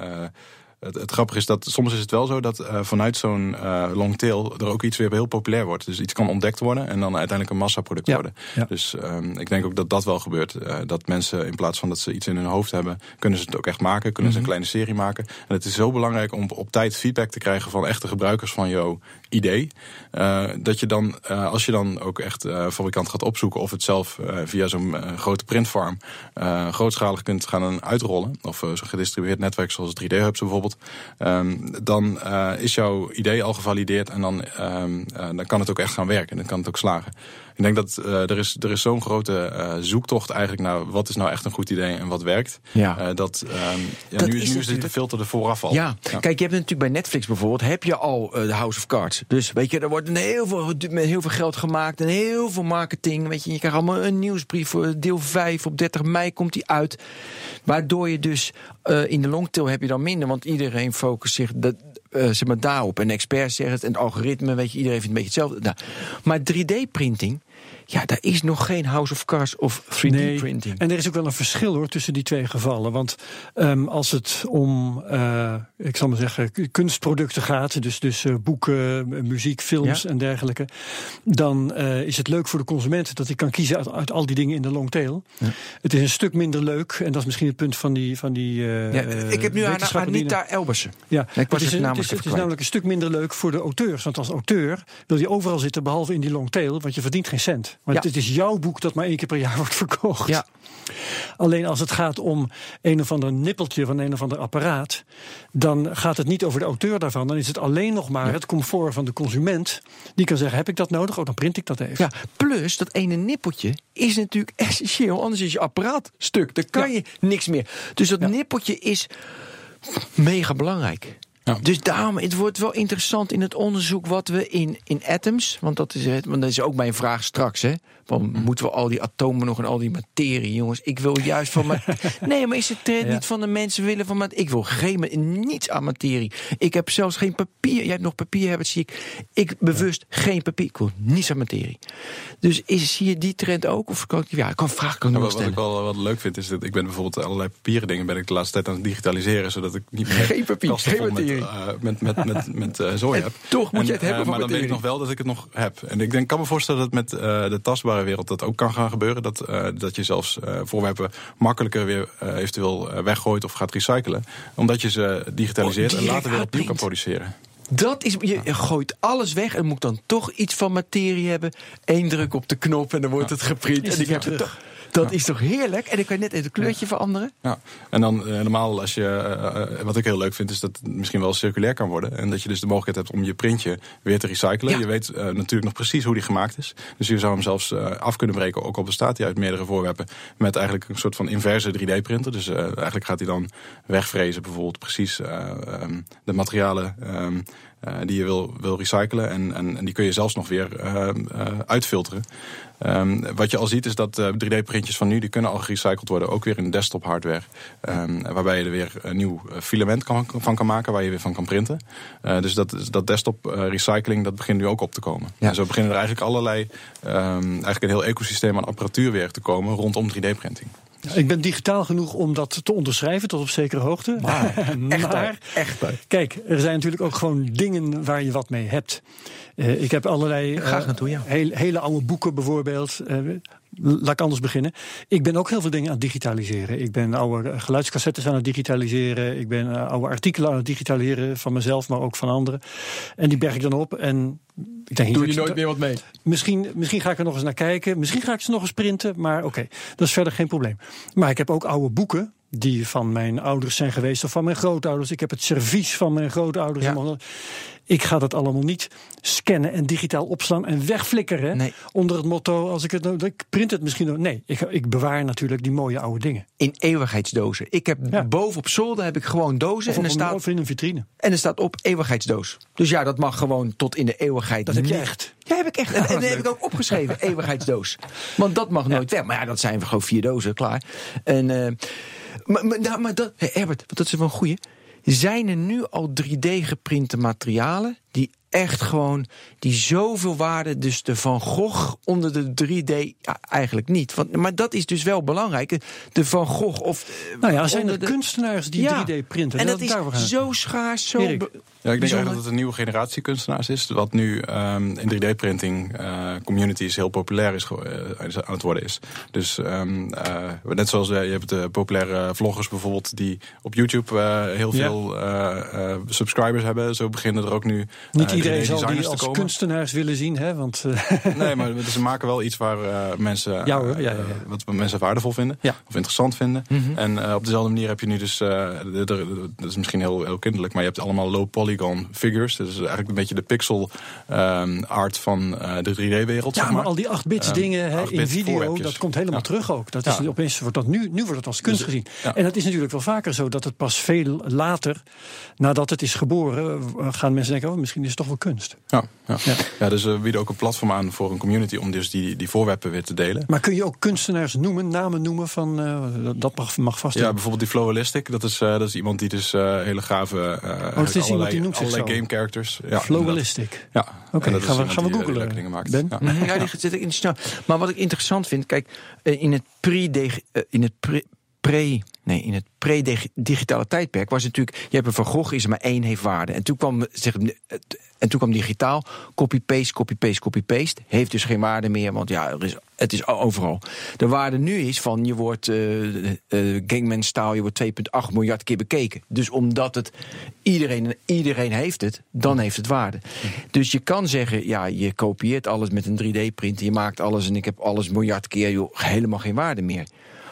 het, het grappige is dat soms is het wel zo dat eh, vanuit zo'n eh long tail er ook iets weer heel populair wordt. Dus iets kan ontdekt worden en dan uiteindelijk een massaproduct Ja, worden. ja. Dus ehm, ik denk ook dat dat wel gebeurt. Eh, dat mensen in plaats van dat ze iets in hun hoofd hebben, kunnen ze het ook echt maken. Kunnen ze Mhm. een kleine serie maken. En het is zo belangrijk om op tijd feedback te krijgen van echte gebruikers van jouw idee. eh, dat je dan, eh, als je dan ook echt eh, fabrikant gaat opzoeken of het zelf via zo'n grote printfarm grootschalig kunt gaan uitrollen. Of zo'n gedistribueerd netwerk zoals 3D-hubs bijvoorbeeld. ehm, dan is jouw idee al gevalideerd en dan, ehm, eh, dan kan het ook echt gaan werken. En dan kan het ook slagen. Ik denk dat eh, er is, er is zo'n grote eh, zoektocht eigenlijk naar wat is nou echt een goed idee en wat werkt. Ja. Eh, dat, ehm, ja, Dat nu, is nu is de filter er vooraf al. Ja. kijk, je hebt natuurlijk bij Netflix bijvoorbeeld, heb je al de House of Cards. Dus weet je, er wordt een heel veel, met heel veel geld gemaakt en heel veel marketing. Weet je, je krijgt allemaal een nieuwsbrief voor deel 5 op 30 mei komt die uit. Waardoor je dus in de longtail heb je dan minder, want iedereen focust zich dat, zeg maar daarop. En experts zeggen het en het algoritme, weet je, iedereen vindt een beetje hetzelfde. Nou, maar 3D-printing, ja, daar is nog geen House of Cards of 3D-printing. En er is ook wel een verschil hoor tussen die twee gevallen. Want ehm, als het om, eh, ik zal maar zeggen, kunstproducten gaat, dus, dus eh, boeken, m- muziek, films Ja. en dergelijke, dan eh, is het leuk voor de consument dat hij kan kiezen uit, uit al die dingen in de long tail. Het is een stuk minder leuk, en dat is misschien het punt van die. Van die eh, Ja, eh, ik heb nu aan Anita Elbersen. Ja, Ik was het, is namelijk het, is, het is namelijk een stuk minder leuk voor de auteurs. Want als auteur wil je overal zitten, behalve in die long tail, want je verdient geen cent. Want Ja. het is jouw boek dat maar één keer per jaar wordt verkocht. Ja. Alleen als het gaat om een of ander nippeltje van een of ander apparaat, dan gaat het niet over de auteur daarvan. Dan is het alleen nog maar het comfort van de consument. Die kan zeggen: heb ik dat nodig? Oh, dan print ik dat even. Ja, plus dat ene nippeltje is natuurlijk essentieel. Anders is je apparaat stuk. Dan kan je niks meer. Dus dat nippeltje is mega belangrijk. Ja. Dus daarom, het wordt wel interessant in het onderzoek wat we in, in atoms, want dat is het, want dat is ook mijn vraag straks, hè. Want Mhm. moeten we al die atomen nog en al die materie, jongens? Ik wil juist van mijn. nee, maar is het trend Ja. niet van de mensen willen van materie? Ik wil geen niets aan materie. Ik heb zelfs geen papier. Jij hebt nog papier, hebben, zie ik. Ik bewust geen papier. Ik wil niets aan materie. Dus is, zie je die trend ook? Of kan ik, ja, ik kan vraag kan ik Ja, wat, ik wel wat leuk vind is dat ik ben bijvoorbeeld allerlei papieren dingen ben ik de laatste tijd aan het digitaliseren, zodat ik niet meer Geen papier, geen vol met, materie. eh, met, met, met, met, eh, zooi En heb. toch moet je het eh, hebben van Maar dan weet ik materie. nog wel dat ik het nog heb. En ik denk, kan me voorstellen dat met eh, de tastbare wereld dat ook kan gaan gebeuren. Dat, eh, dat je zelfs eh, voorwerpen makkelijker weer eh, eventueel weggooit of gaat recyclen. Omdat je ze digitaliseert Oh, en later weer opnieuw kan produceren. Dat is, je gooit alles weg en moet dan toch iets van materie hebben. Eén druk op de knop en dan wordt het geprint. Is En het ik heb het toch. Dat is toch heerlijk? En dan kan je net even het kleurtje veranderen. Ja, en dan eh, helemaal als je, eh, eh, wat ik heel leuk vind, is dat het misschien wel circulair kan worden. En dat je dus de mogelijkheid hebt om je printje weer te recyclen. Ja. Je weet natuurlijk nog precies hoe die gemaakt is. Dus je zou hem zelfs af kunnen breken, ook al bestaat hij uit meerdere voorwerpen. Met eigenlijk een soort van inverse 3D-printer. Dus eigenlijk gaat hij dan wegvrezen, bijvoorbeeld precies eh, ehm, de materialen. ehm, eh, die je wil, wil recyclen. En, en, en die kun je zelfs nog weer ehm, eh, uitfilteren. Ehm, wat je al ziet is dat eh, 3D-printjes van nu... die kunnen al gerecycled worden, ook weer in desktop hardware. Ehm, waarbij je er weer een nieuw eh, filament kan, van kan maken... waar je weer van kan printen. Eh, dus dat, dat desktop eh, recycling, dat begint nu ook op te komen. Ja. En zo beginnen er eigenlijk allerlei... ehm, eigenlijk een heel ecosysteem aan apparatuur weer te komen... rondom 3D-printing. Ik ben digitaal genoeg om dat te onderschrijven tot op zekere hoogte. Echt waar, maar echt kijk, er zijn natuurlijk ook gewoon dingen waar je wat mee hebt. Eh, ik heb allerlei Graag eh, naartoe, ja. heel- hele oude boeken bijvoorbeeld. Eh, laat ik anders beginnen. Ik ben ook heel veel dingen aan het digitaliseren. Ik ben oude eh, geluidscassettes aan het digitaliseren. Ik ben eh, oude artikelen aan het digitaliseren van mezelf, maar ook van anderen. En die berg ik dan op. En ik denk, Doe je nooit meer wat mee? Misschien, misschien ga ik er nog eens naar kijken. Misschien ga ik ze nog eens printen. Maar oké, dat is verder geen probleem. Maar ik heb ook oude boeken. Die van mijn ouders zijn geweest of van mijn grootouders. Ik heb het servies van mijn grootouders. Ja. Ik ga dat allemaal niet scannen en digitaal opslaan en wegflikkeren. Nee. Onder het motto, als ik het nou- ik print het misschien nog. Nee, ik, ik bewaar natuurlijk die mooie oude dingen. In eeuwigheidsdozen. Ik heb Ja. boven op zolder heb ik gewoon dozen. Of, En er, op staat, of in een vitrine. en er staat op eeuwigheidsdoos. Dus ja, dat mag gewoon tot in de eeuwigheid. Dat heb je echt? Ja, heb ik echt. En, dat heb ik ook opgeschreven, eeuwigheidsdoos. Want dat mag nooit weg. Maar ja, dat zijn we gewoon vier dozen, klaar. En, eh, maar, maar, nou, maar dat, hey, Herbert, dat is wel een goeie. Zijn er nu al 3D geprinte materialen die echt gewoon, die zoveel waarde, dus de Van Gogh onder de 3D, ja, eigenlijk niet. Want, maar dat is dus wel belangrijk. De Van Gogh of... eh, Nou ja, zijn er de- kunstenaars die Ja. 3D printen? En dat gaan. is zo schaars, zo... Erik. Ja, ik denk bijzonder. eigenlijk dat het een nieuwe generatie kunstenaars is. Wat nu ehm, in 3D-printing eh, communities heel populair is, eh, is aan het worden is. Dus ehm, eh, net zoals je hebt de populaire vloggers bijvoorbeeld... die op YouTube eh, heel Ja. veel eh, eh, subscribers hebben. Zo beginnen er ook nu Niet iedereen zal 3D-designers die als komen. kunstenaars willen zien, hè? Want eh, Nee, maar ze maken wel iets waar eh, mensen, Ja, hoor. eh, Ja, ja, wat mensen waardevol vinden of interessant vinden. En eh, op dezelfde manier heb je nu dus, dat is misschien heel, heel kinderlijk, maar je hebt allemaal low polygon figures. Dat is eigenlijk een beetje de pixel ehm, art van de 3D-wereld. Ja, zeg maar maar. al die 8-bits Ehm, dingen hè, 8-bit in video, dat komt helemaal terug ook. Dat is, opeens wordt dat nu, nu wordt het als kunst gezien. ja. En dat is natuurlijk wel vaker zo dat het pas veel later, nadat het is geboren, gaan mensen denken: oh, misschien is het toch kunst. Ja, ja. Ja. ja. dus we bieden ook een platform aan voor een community om dus die, die voorwerpen weer te delen. Maar kun je ook kunstenaars noemen, namen noemen van eh, dat- mag, mag vast. Ja, bijvoorbeeld die Flowalistic. Dat is, eh, dat is iemand die dus eh, hele gave... eh Oh, is iemand die allerlei, noemt zich allerlei zo. game characters. Ja, Flowalistic. Ja, Oké, is gaan we- gaan we die, eh, googlen, dingen maakt. Ben? Ja. Ja, die zit ik in snel. Maar wat ik interessant vind, kijk, eh, in het pre in het pre, nee, in het pre-digitale tijdperk was het natuurlijk, je hebt een Van Gogh is er maar één heeft waarde. En toen kwam zeg, en toen kwam digitaal, copy paste, copy paste, copy paste, heeft dus geen waarde meer, want ja, er is, het is overal. De waarde nu is van je wordt eh eh Gangman Style, je wordt 2,8 miljard keer bekeken. Dus omdat het iedereen iedereen heeft het, dan heeft het waarde. Dus je kan zeggen, ja, je kopieert alles met een 3D-print, je maakt alles en ik heb alles miljard keer, joh, helemaal geen waarde meer.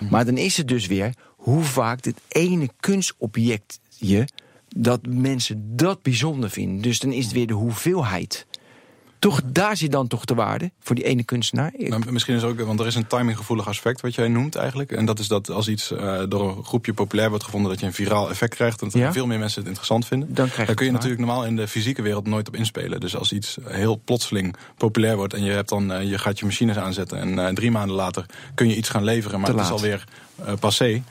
Maar dan is het dus weer hoe vaak dit ene kunstobjectje dat mensen dat bijzonder vinden. Dus dan is het weer de hoeveelheid. Toch, daar zit dan toch de waarde voor die ene kunstenaar. Nou, misschien is ook, want er is een timinggevoelig aspect wat jij noemt eigenlijk. En dat is dat als iets uh, door een groepje populair wordt gevonden, dat je een viraal effect krijgt. En dat Ja. veel meer mensen het interessant vinden. Dan krijg je Daar kun je natuurlijk normaal in de fysieke wereld nooit op inspelen. Dus als iets heel plotseling populair wordt en je, hebt dan, eh, je gaat je machines aanzetten. En eh, drie maanden later kun je iets gaan leveren, maar het is alweer eh, passé.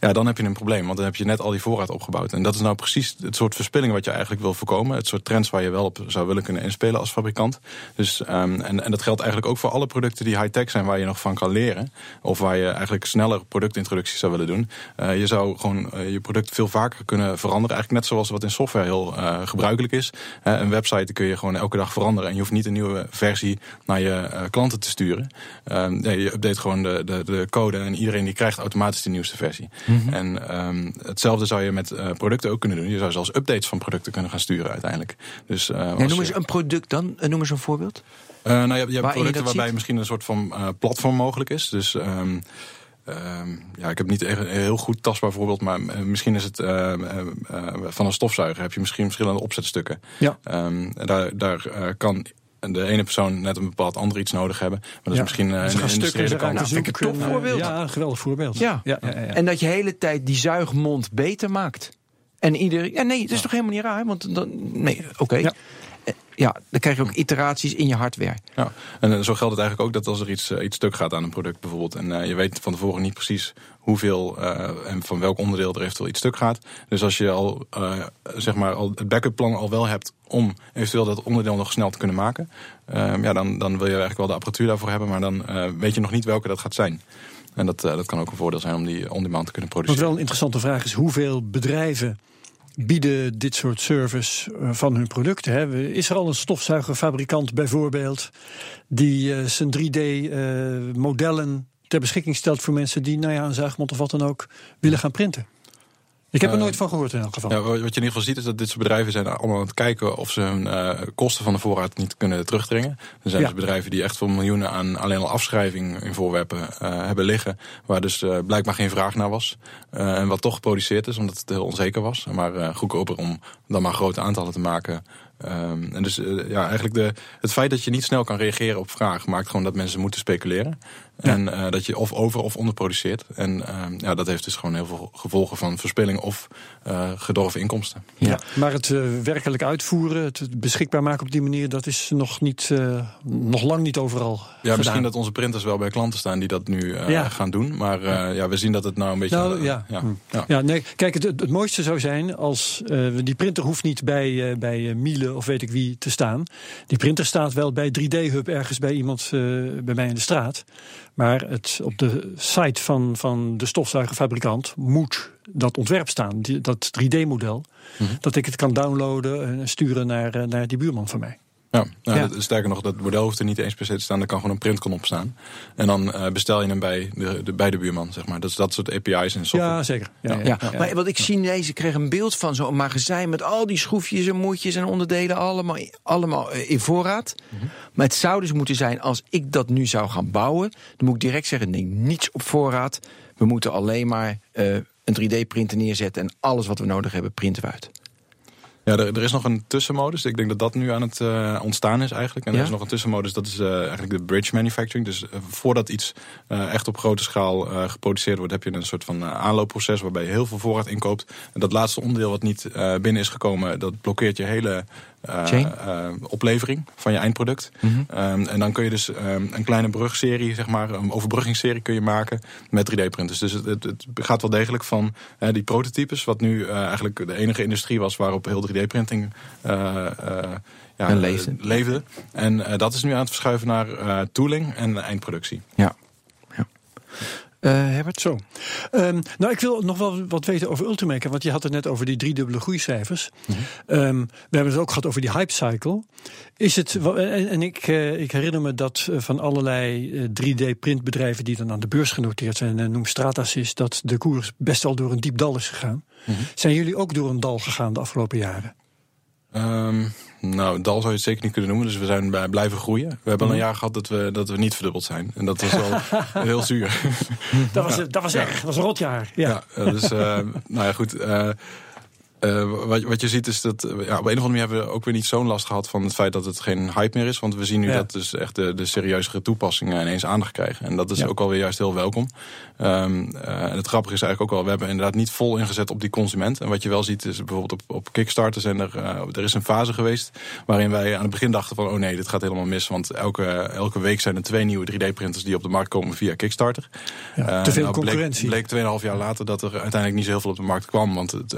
Ja, dan heb je een probleem, want dan heb je net al die voorraad opgebouwd. En dat is nou precies het soort verspilling wat je eigenlijk wil voorkomen. Het soort trends waar je wel op zou willen kunnen inspelen als fabrikant. Dus, ehm, en, en dat geldt eigenlijk ook voor alle producten die high-tech zijn, waar je nog van kan leren. Of waar je eigenlijk sneller productintroducties zou willen doen. Eh, je zou gewoon eh, je product veel vaker kunnen veranderen. Eigenlijk net zoals wat in software heel eh, gebruikelijk is. Een website kun je gewoon elke dag veranderen. En je hoeft niet een nieuwe versie naar je klanten te sturen. Ehm, nee, je update gewoon de, de, de code en iedereen die krijgt automatisch de nieuwste versie. En ehm, hetzelfde zou je met eh, producten ook kunnen doen. Je zou zelfs updates van producten kunnen gaan sturen uiteindelijk. Dus, Ja, als noem je- eens een product dan. Eh, Noem eens een voorbeeld. nou, je hebt, je hebt Waarin producten waarbij ziet? misschien een soort van platform mogelijk is. Dus ehm, ehm, ja, ik heb niet echt een heel goed tastbaar voorbeeld, maar misschien is het van een stofzuiger. Heb je misschien verschillende opzetstukken. Ja. En daar daar kan de ene persoon net een bepaald ander iets nodig hebben. Maar dat is Ja. misschien Ze een eruit kant. Nou, vind ik een zoeken. topvoorbeeld. Ja, een geweldig voorbeeld. Ja. ja, ja, ja. En dat je de hele tijd die zuigmond beter maakt. En iedereen. Ja, nee, dat is toch helemaal niet raar? Want dan. Nee, oké. Ja. Eh, Ja, dan krijg je ook iteraties in je hardware. Ja, en eh, zo geldt het eigenlijk ook dat als er iets, iets stuk gaat aan een product bijvoorbeeld... en eh, je weet van tevoren niet precies hoeveel eh, en van welk onderdeel er eventueel iets stuk gaat. Dus als je al, eh, zeg maar, al het backup plan al wel hebt om eventueel dat onderdeel nog snel te kunnen maken... eh, ja, dan, dan wil je eigenlijk wel de apparatuur daarvoor hebben, maar dan eh, weet je nog niet welke dat gaat zijn. En dat, dat kan ook een voordeel zijn om die on-demand te kunnen Wat produceren. wel een interessante vraag is, hoeveel bedrijven bieden dit soort service van hun producten? Hè? Is er al een stofzuigerfabrikant bijvoorbeeld die zijn 3D-modellen ter beschikking stelt voor mensen die nou ja, een zuigmond of wat dan ook willen gaan printen? Ik heb er Eh, nooit van gehoord in elk geval. Ja, wat je in ieder geval ziet is dat dit soort bedrijven zijn allemaal aan het kijken of ze hun eh, kosten van de voorraad niet kunnen terugdringen. Er zijn Ja. dus bedrijven die echt voor miljoenen aan alleen al afschrijving in voorwerpen eh, hebben liggen, waar dus blijkbaar geen vraag naar was. En wat toch geproduceerd is, omdat het heel onzeker was. Maar goedkoper om dan maar grote aantallen te maken. Ehm, en dus ja, eigenlijk de, het feit dat je niet snel kan reageren op vraag maakt gewoon dat mensen moeten speculeren. En eh, dat je of over of onderproduceert. En ehm, ja, dat heeft dus gewoon heel veel gevolgen van verspilling of eh, gedorven inkomsten. Ja. Maar het eh, werkelijk uitvoeren, het beschikbaar maken op die manier, dat is nog, niet, eh, nog lang niet overal. Ja, gedaan. misschien dat onze printers wel bij klanten staan die dat nu eh, Ja. gaan doen. Maar eh, ja, we zien dat het nou een beetje... Nou, ja. ja, Hm. ja. Ja, nee, kijk, het, het mooiste zou zijn als eh, die printer hoeft niet bij, eh, bij Miele of weet ik wie te staan. Die printer staat wel bij 3D-hub ergens bij iemand eh, bij mij in de straat. Maar het, op de site van, van de stofzuigerfabrikant moet dat ontwerp staan, die, dat 3D-model. Mhm. Dat ik het kan downloaden en sturen naar, eh, naar die buurman van mij. Ja, nou, Ja. dat- sterker nog, dat model hoeft er niet eens per se te staan. Er kan gewoon een printknop staan. En dan eh, bestel je hem bij de, de, bij de buurman, zeg maar. Dat is dat soort API's en software. Ja, zeker. Ja, ja, Ja, ja. maar wat ik zie ineens, ik kreeg een beeld van zo'n magazijn met al die schroefjes en moertjes en onderdelen allemaal, allemaal eh, in voorraad. Maar het zou dus moeten zijn, als ik dat nu zou gaan bouwen, dan moet ik direct zeggen, nee, niets op voorraad. We moeten alleen maar eh, een 3D-printer neerzetten en alles wat we nodig hebben, printen we uit. Ja, er, er is nog een tussenmodus. Ik denk dat dat nu aan het eh, ontstaan is eigenlijk. En Ja? er is nog een tussenmodus, dat is eh, eigenlijk de bridge manufacturing. Dus eh, voordat iets echt op grote schaal geproduceerd wordt, heb je een soort van aanloopproces waarbij je heel veel voorraad inkoopt. En dat laatste onderdeel wat niet binnen is gekomen, dat blokkeert je hele oplevering van je eindproduct. Ehm, en dan kun je dus ehm, een kleine brugserie, zeg maar, een overbruggingsserie kun je maken met 3D-printers. Dus het, het, het gaat wel degelijk van eh, die prototypes, wat nu eh, eigenlijk de enige industrie was waarop heel 3D-printing eh, eh, ja, En leefde. eh. En eh, dat is nu aan het verschuiven naar eh, tooling en eindproductie. Ja. ja. Eh, Herbert? Zo. Ehm, nou, ik wil nog wel wat weten over Ultimaker. Want je had het net over die driedubbele groeicijfers. Ehm, we hebben het ook gehad over die hype cycle. Is het, wa- en, en ik, eh, ik herinner me dat eh, van allerlei 3D-printbedrijven die dan aan de beurs genoteerd zijn, en noem Stratasys, dat de koers best wel door een diep dal is gegaan. Zijn jullie ook door een dal gegaan de afgelopen jaren? Ehm, nou, dal zou je het zeker niet kunnen noemen. Dus we zijn bij blijven groeien. We hebben al een jaar gehad dat we, dat we niet verdubbeld zijn. En dat was wel heel zuur. Dat was, dat was erg, dat was een rotjaar. Ja. Ja, eh, dus, eh, nou ja, goed. Eh, Uh, wat, wat, je ziet is dat ja, op een of andere manier hebben we ook weer niet zo'n last gehad van het feit dat het geen hype meer is. Want we zien nu ja. dat dus echt de, de serieuzere toepassingen ineens aandacht krijgen. En dat is ja. ook alweer juist heel welkom. Um, uh, en het grappige is eigenlijk ook wel, we hebben inderdaad niet vol ingezet op die consument. En wat je wel ziet is bijvoorbeeld op, op Kickstarter zijn er, uh, er is een fase geweest waarin wij aan het begin dachten van, oh nee, dit gaat helemaal mis. Want elke, elke week zijn er twee nieuwe 3D-printers die op de markt komen via Kickstarter. te veel nou concurrentie. Bleek, bleek 2,5 jaar later dat er uiteindelijk niet zo heel veel op de markt kwam. Want het,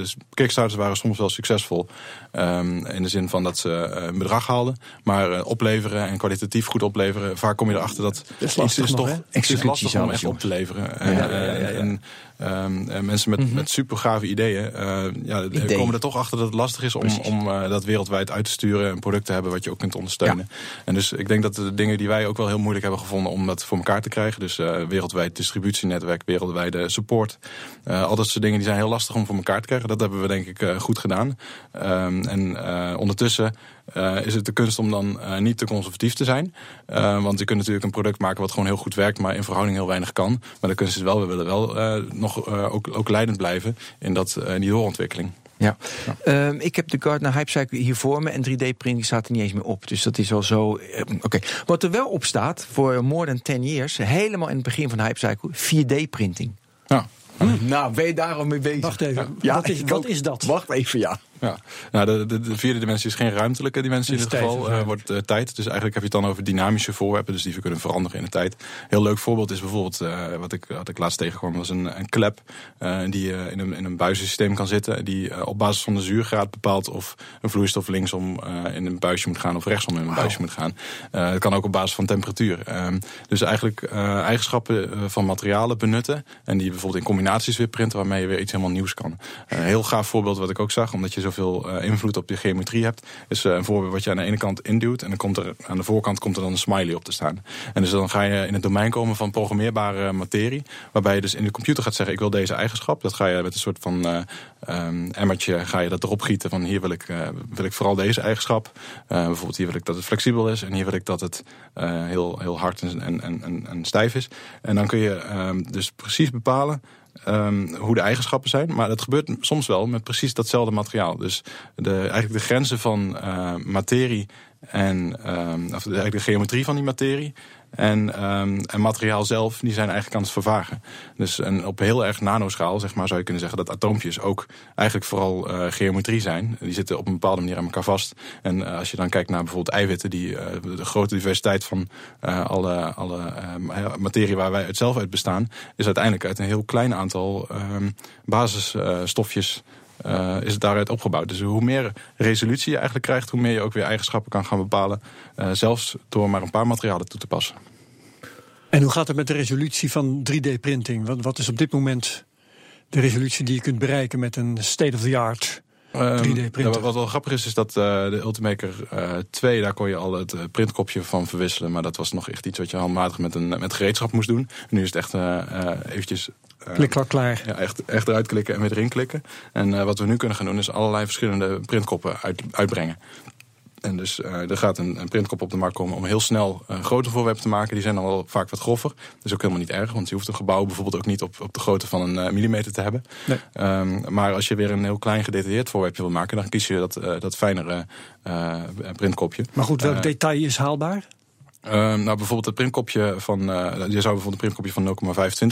dus Kickstarters waren soms wel succesvol. Um, in de zin van dat ze een bedrag haalden. Maar uh, opleveren en kwalitatief goed opleveren. Vaak kom je erachter dat, dat is lastig is nog, toch is lastig om echt op te leveren. En, ja, ja, ja, en um, mensen met, mm -hmm. met super gave ideeën, uh, ja, Idee. komen er toch achter dat het lastig is om, om uh, dat wereldwijd uit te sturen. Een product te hebben wat je ook kunt ondersteunen. En dus ik denk dat de dingen die wij ook wel heel moeilijk hebben gevonden om dat voor elkaar te krijgen. Dus uh, wereldwijd distributienetwerk, wereldwijde support. al dat soort dingen die zijn heel lastig om voor elkaar te krijgen. Dat hebben we denk ik goed gedaan. Um, en ondertussen uh, is het de kunst om dan uh, niet te conservatief te zijn. Uh, want je kunt natuurlijk een product maken wat gewoon heel goed werkt, maar in verhouding heel weinig kan. Maar de kunst is wel, we willen wel nog ook, ook leidend blijven in, dat, in die doorontwikkeling. Ja. ja. Um, ik heb de Gardner Hype Cycle hier voor me en 3D-printing staat er niet eens meer op. Dus dat is al zo. Uh, Oké. Okay. Wat er wel op staat voor more than 10 years, helemaal in het begin van de Hype Cycle, 4D-printing. Ja. Hm. Nou, ben je daar al mee bezig? Wacht even. Ja, wat, is, wat is dat? Wacht even, ja. Ja, nou, de, de, de, vierde dimensie is geen ruimtelijke dimensie in dit geval. Uh, wordt uh, tijd. Dus eigenlijk heb je het dan over dynamische voorwerpen. Dus die we kunnen veranderen in de tijd. Heel leuk voorbeeld is bijvoorbeeld, uh, wat, ik, wat ik laatst tegenkwam, was een, een klep. die in, een, in een buizensysteem kan zitten. Die op basis van de zuurgraad bepaalt of een vloeistof linksom in een buisje moet gaan of rechtsom in een wow. buisje moet gaan. Het kan ook op basis van temperatuur. Ehm, dus eigenlijk eigenschappen van materialen benutten. En die bijvoorbeeld in combinaties weer printen waarmee je weer iets helemaal nieuws kan. Een heel gaaf voorbeeld wat ik ook zag, omdat je zo zoveel uh, invloed op de geometrie hebt, is uh, een voorbeeld wat je aan de ene kant induwt en dan komt er aan de voorkant komt er dan een smiley op te staan. En dus dan ga je in het domein komen van programmeerbare materie, waarbij je dus in de computer gaat zeggen ik wil deze eigenschap. Dat ga je met een soort van uh, um, emmertje ga je dat erop gieten van hier wil ik, wil ik vooral deze eigenschap. bijvoorbeeld hier wil ik dat het flexibel is en hier wil ik dat het heel, heel hard en, en, en, en stijf is. En dan kun je ehm, dus precies bepalen um, hoe de eigenschappen zijn. Maar dat gebeurt soms wel met precies datzelfde materiaal. Dus de, eigenlijk de grenzen van uh, materie en um, of eigenlijk de geometrie van die materie en, um, en materiaal zelf, die zijn eigenlijk aan het vervagen. Dus en op heel erg nanoschaal, zeg maar, zou je kunnen zeggen dat atoompjes ook eigenlijk vooral uh, geometrie zijn. Die zitten op een bepaalde manier aan elkaar vast. En uh, als je dan kijkt naar bijvoorbeeld eiwitten, die uh, de grote diversiteit van alle, alle materie waar wij uit zelf uit bestaan, is uiteindelijk uit een heel klein aantal um, basisstofjes uh, is het daaruit opgebouwd. Dus hoe meer resolutie je eigenlijk krijgt, hoe meer je ook weer eigenschappen kan gaan bepalen. Uh, zelfs door maar een paar materialen toe te passen. En hoe gaat het met de resolutie van 3D-printing? Wat, wat is op dit moment de resolutie die je kunt bereiken met een state-of-the-art 3D-printer? Um, wat wel grappig is, is dat uh, de Ultimaker 2, daar kon je al het printkopje van verwisselen. Maar dat was nog echt iets wat je handmatig met een met gereedschap moest doen. En nu is het echt eventjes Klik al klaar. Ja, echt, echt eruit klikken en weer erin klikken. En uh, wat we nu kunnen gaan doen is allerlei verschillende printkoppen uit, uitbrengen. En dus uh, er gaat een, een, printkop op de markt komen om heel snel een grote voorwerp te maken. Die zijn dan wel vaak wat groffer. Dat is ook helemaal niet erg, want je hoeft een gebouw bijvoorbeeld ook niet op, op de grootte van een uh, millimeter te hebben. Nee. Um, maar als je weer een heel klein gedetailleerd voorwerpje wil maken, dan kies je dat, uh, dat fijnere printkopje. Maar goed, welk detail is haalbaar? Uh, nou, bijvoorbeeld het printkopje van. Uh, je zou bijvoorbeeld een printkopje van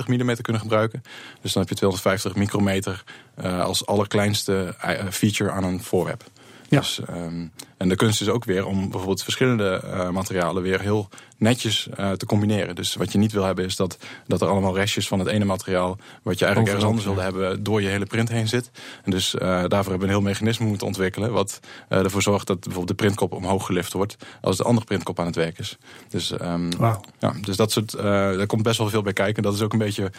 0,25 mm kunnen gebruiken. Dus dan heb je 250 micrometer uh, als allerkleinste feature aan een voorwerp. Ja. Dus, um, en de kunst is ook weer om bijvoorbeeld verschillende materialen weer heel netjes uh, te combineren. Dus wat je niet wil hebben is dat, dat er allemaal restjes van het ene materiaal, wat je eigenlijk ergens anders wilde hebben, door je hele print heen zit. En dus uh, daarvoor hebben we een heel mechanisme moeten ontwikkelen, wat ervoor zorgt dat bijvoorbeeld de printkop omhoog gelift wordt als de andere printkop aan het werk is. Dus, um, wow. ja, dus dat soort, daar komt best wel veel bij kijken. Dat is ook een beetje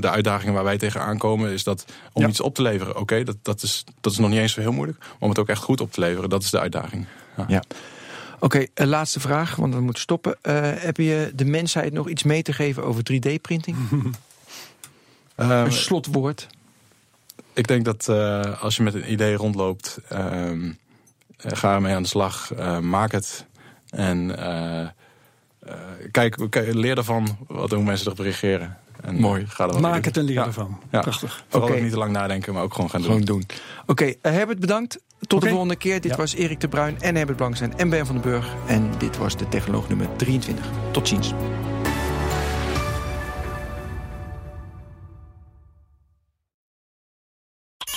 de uitdaging waar wij tegenaan komen, is dat om ja. iets op te leveren, oké, okay, dat, dat, is, dat is nog niet eens zo heel moeilijk, om het ook echt goed op te leveren, dat is de uitdaging. Ja. ja. Oké, okay, laatste vraag, want we moeten stoppen. Uh, heb je de mensheid nog iets mee te geven over 3D-printing? um, een slotwoord. Ik denk dat uh, als je met een idee rondloopt, uh, ga ermee aan de slag, maak het. En kijk, leer ervan wat, hoe mensen erop reageren. En, Mooi. eh, ga er wat Maak het en leer Ja. ervan. Ja. Prachtig. Vooral Oké. ook niet te lang nadenken, maar ook gewoon gaan doen. Gewoon doen. Oké, eh, Herbert, bedankt. Tot de volgende keer. Dit Ja. was Erik de Bruin en Herbert Blankstein en Ben van den Burg. En dit was de technoloog nummer 23. Tot ziens.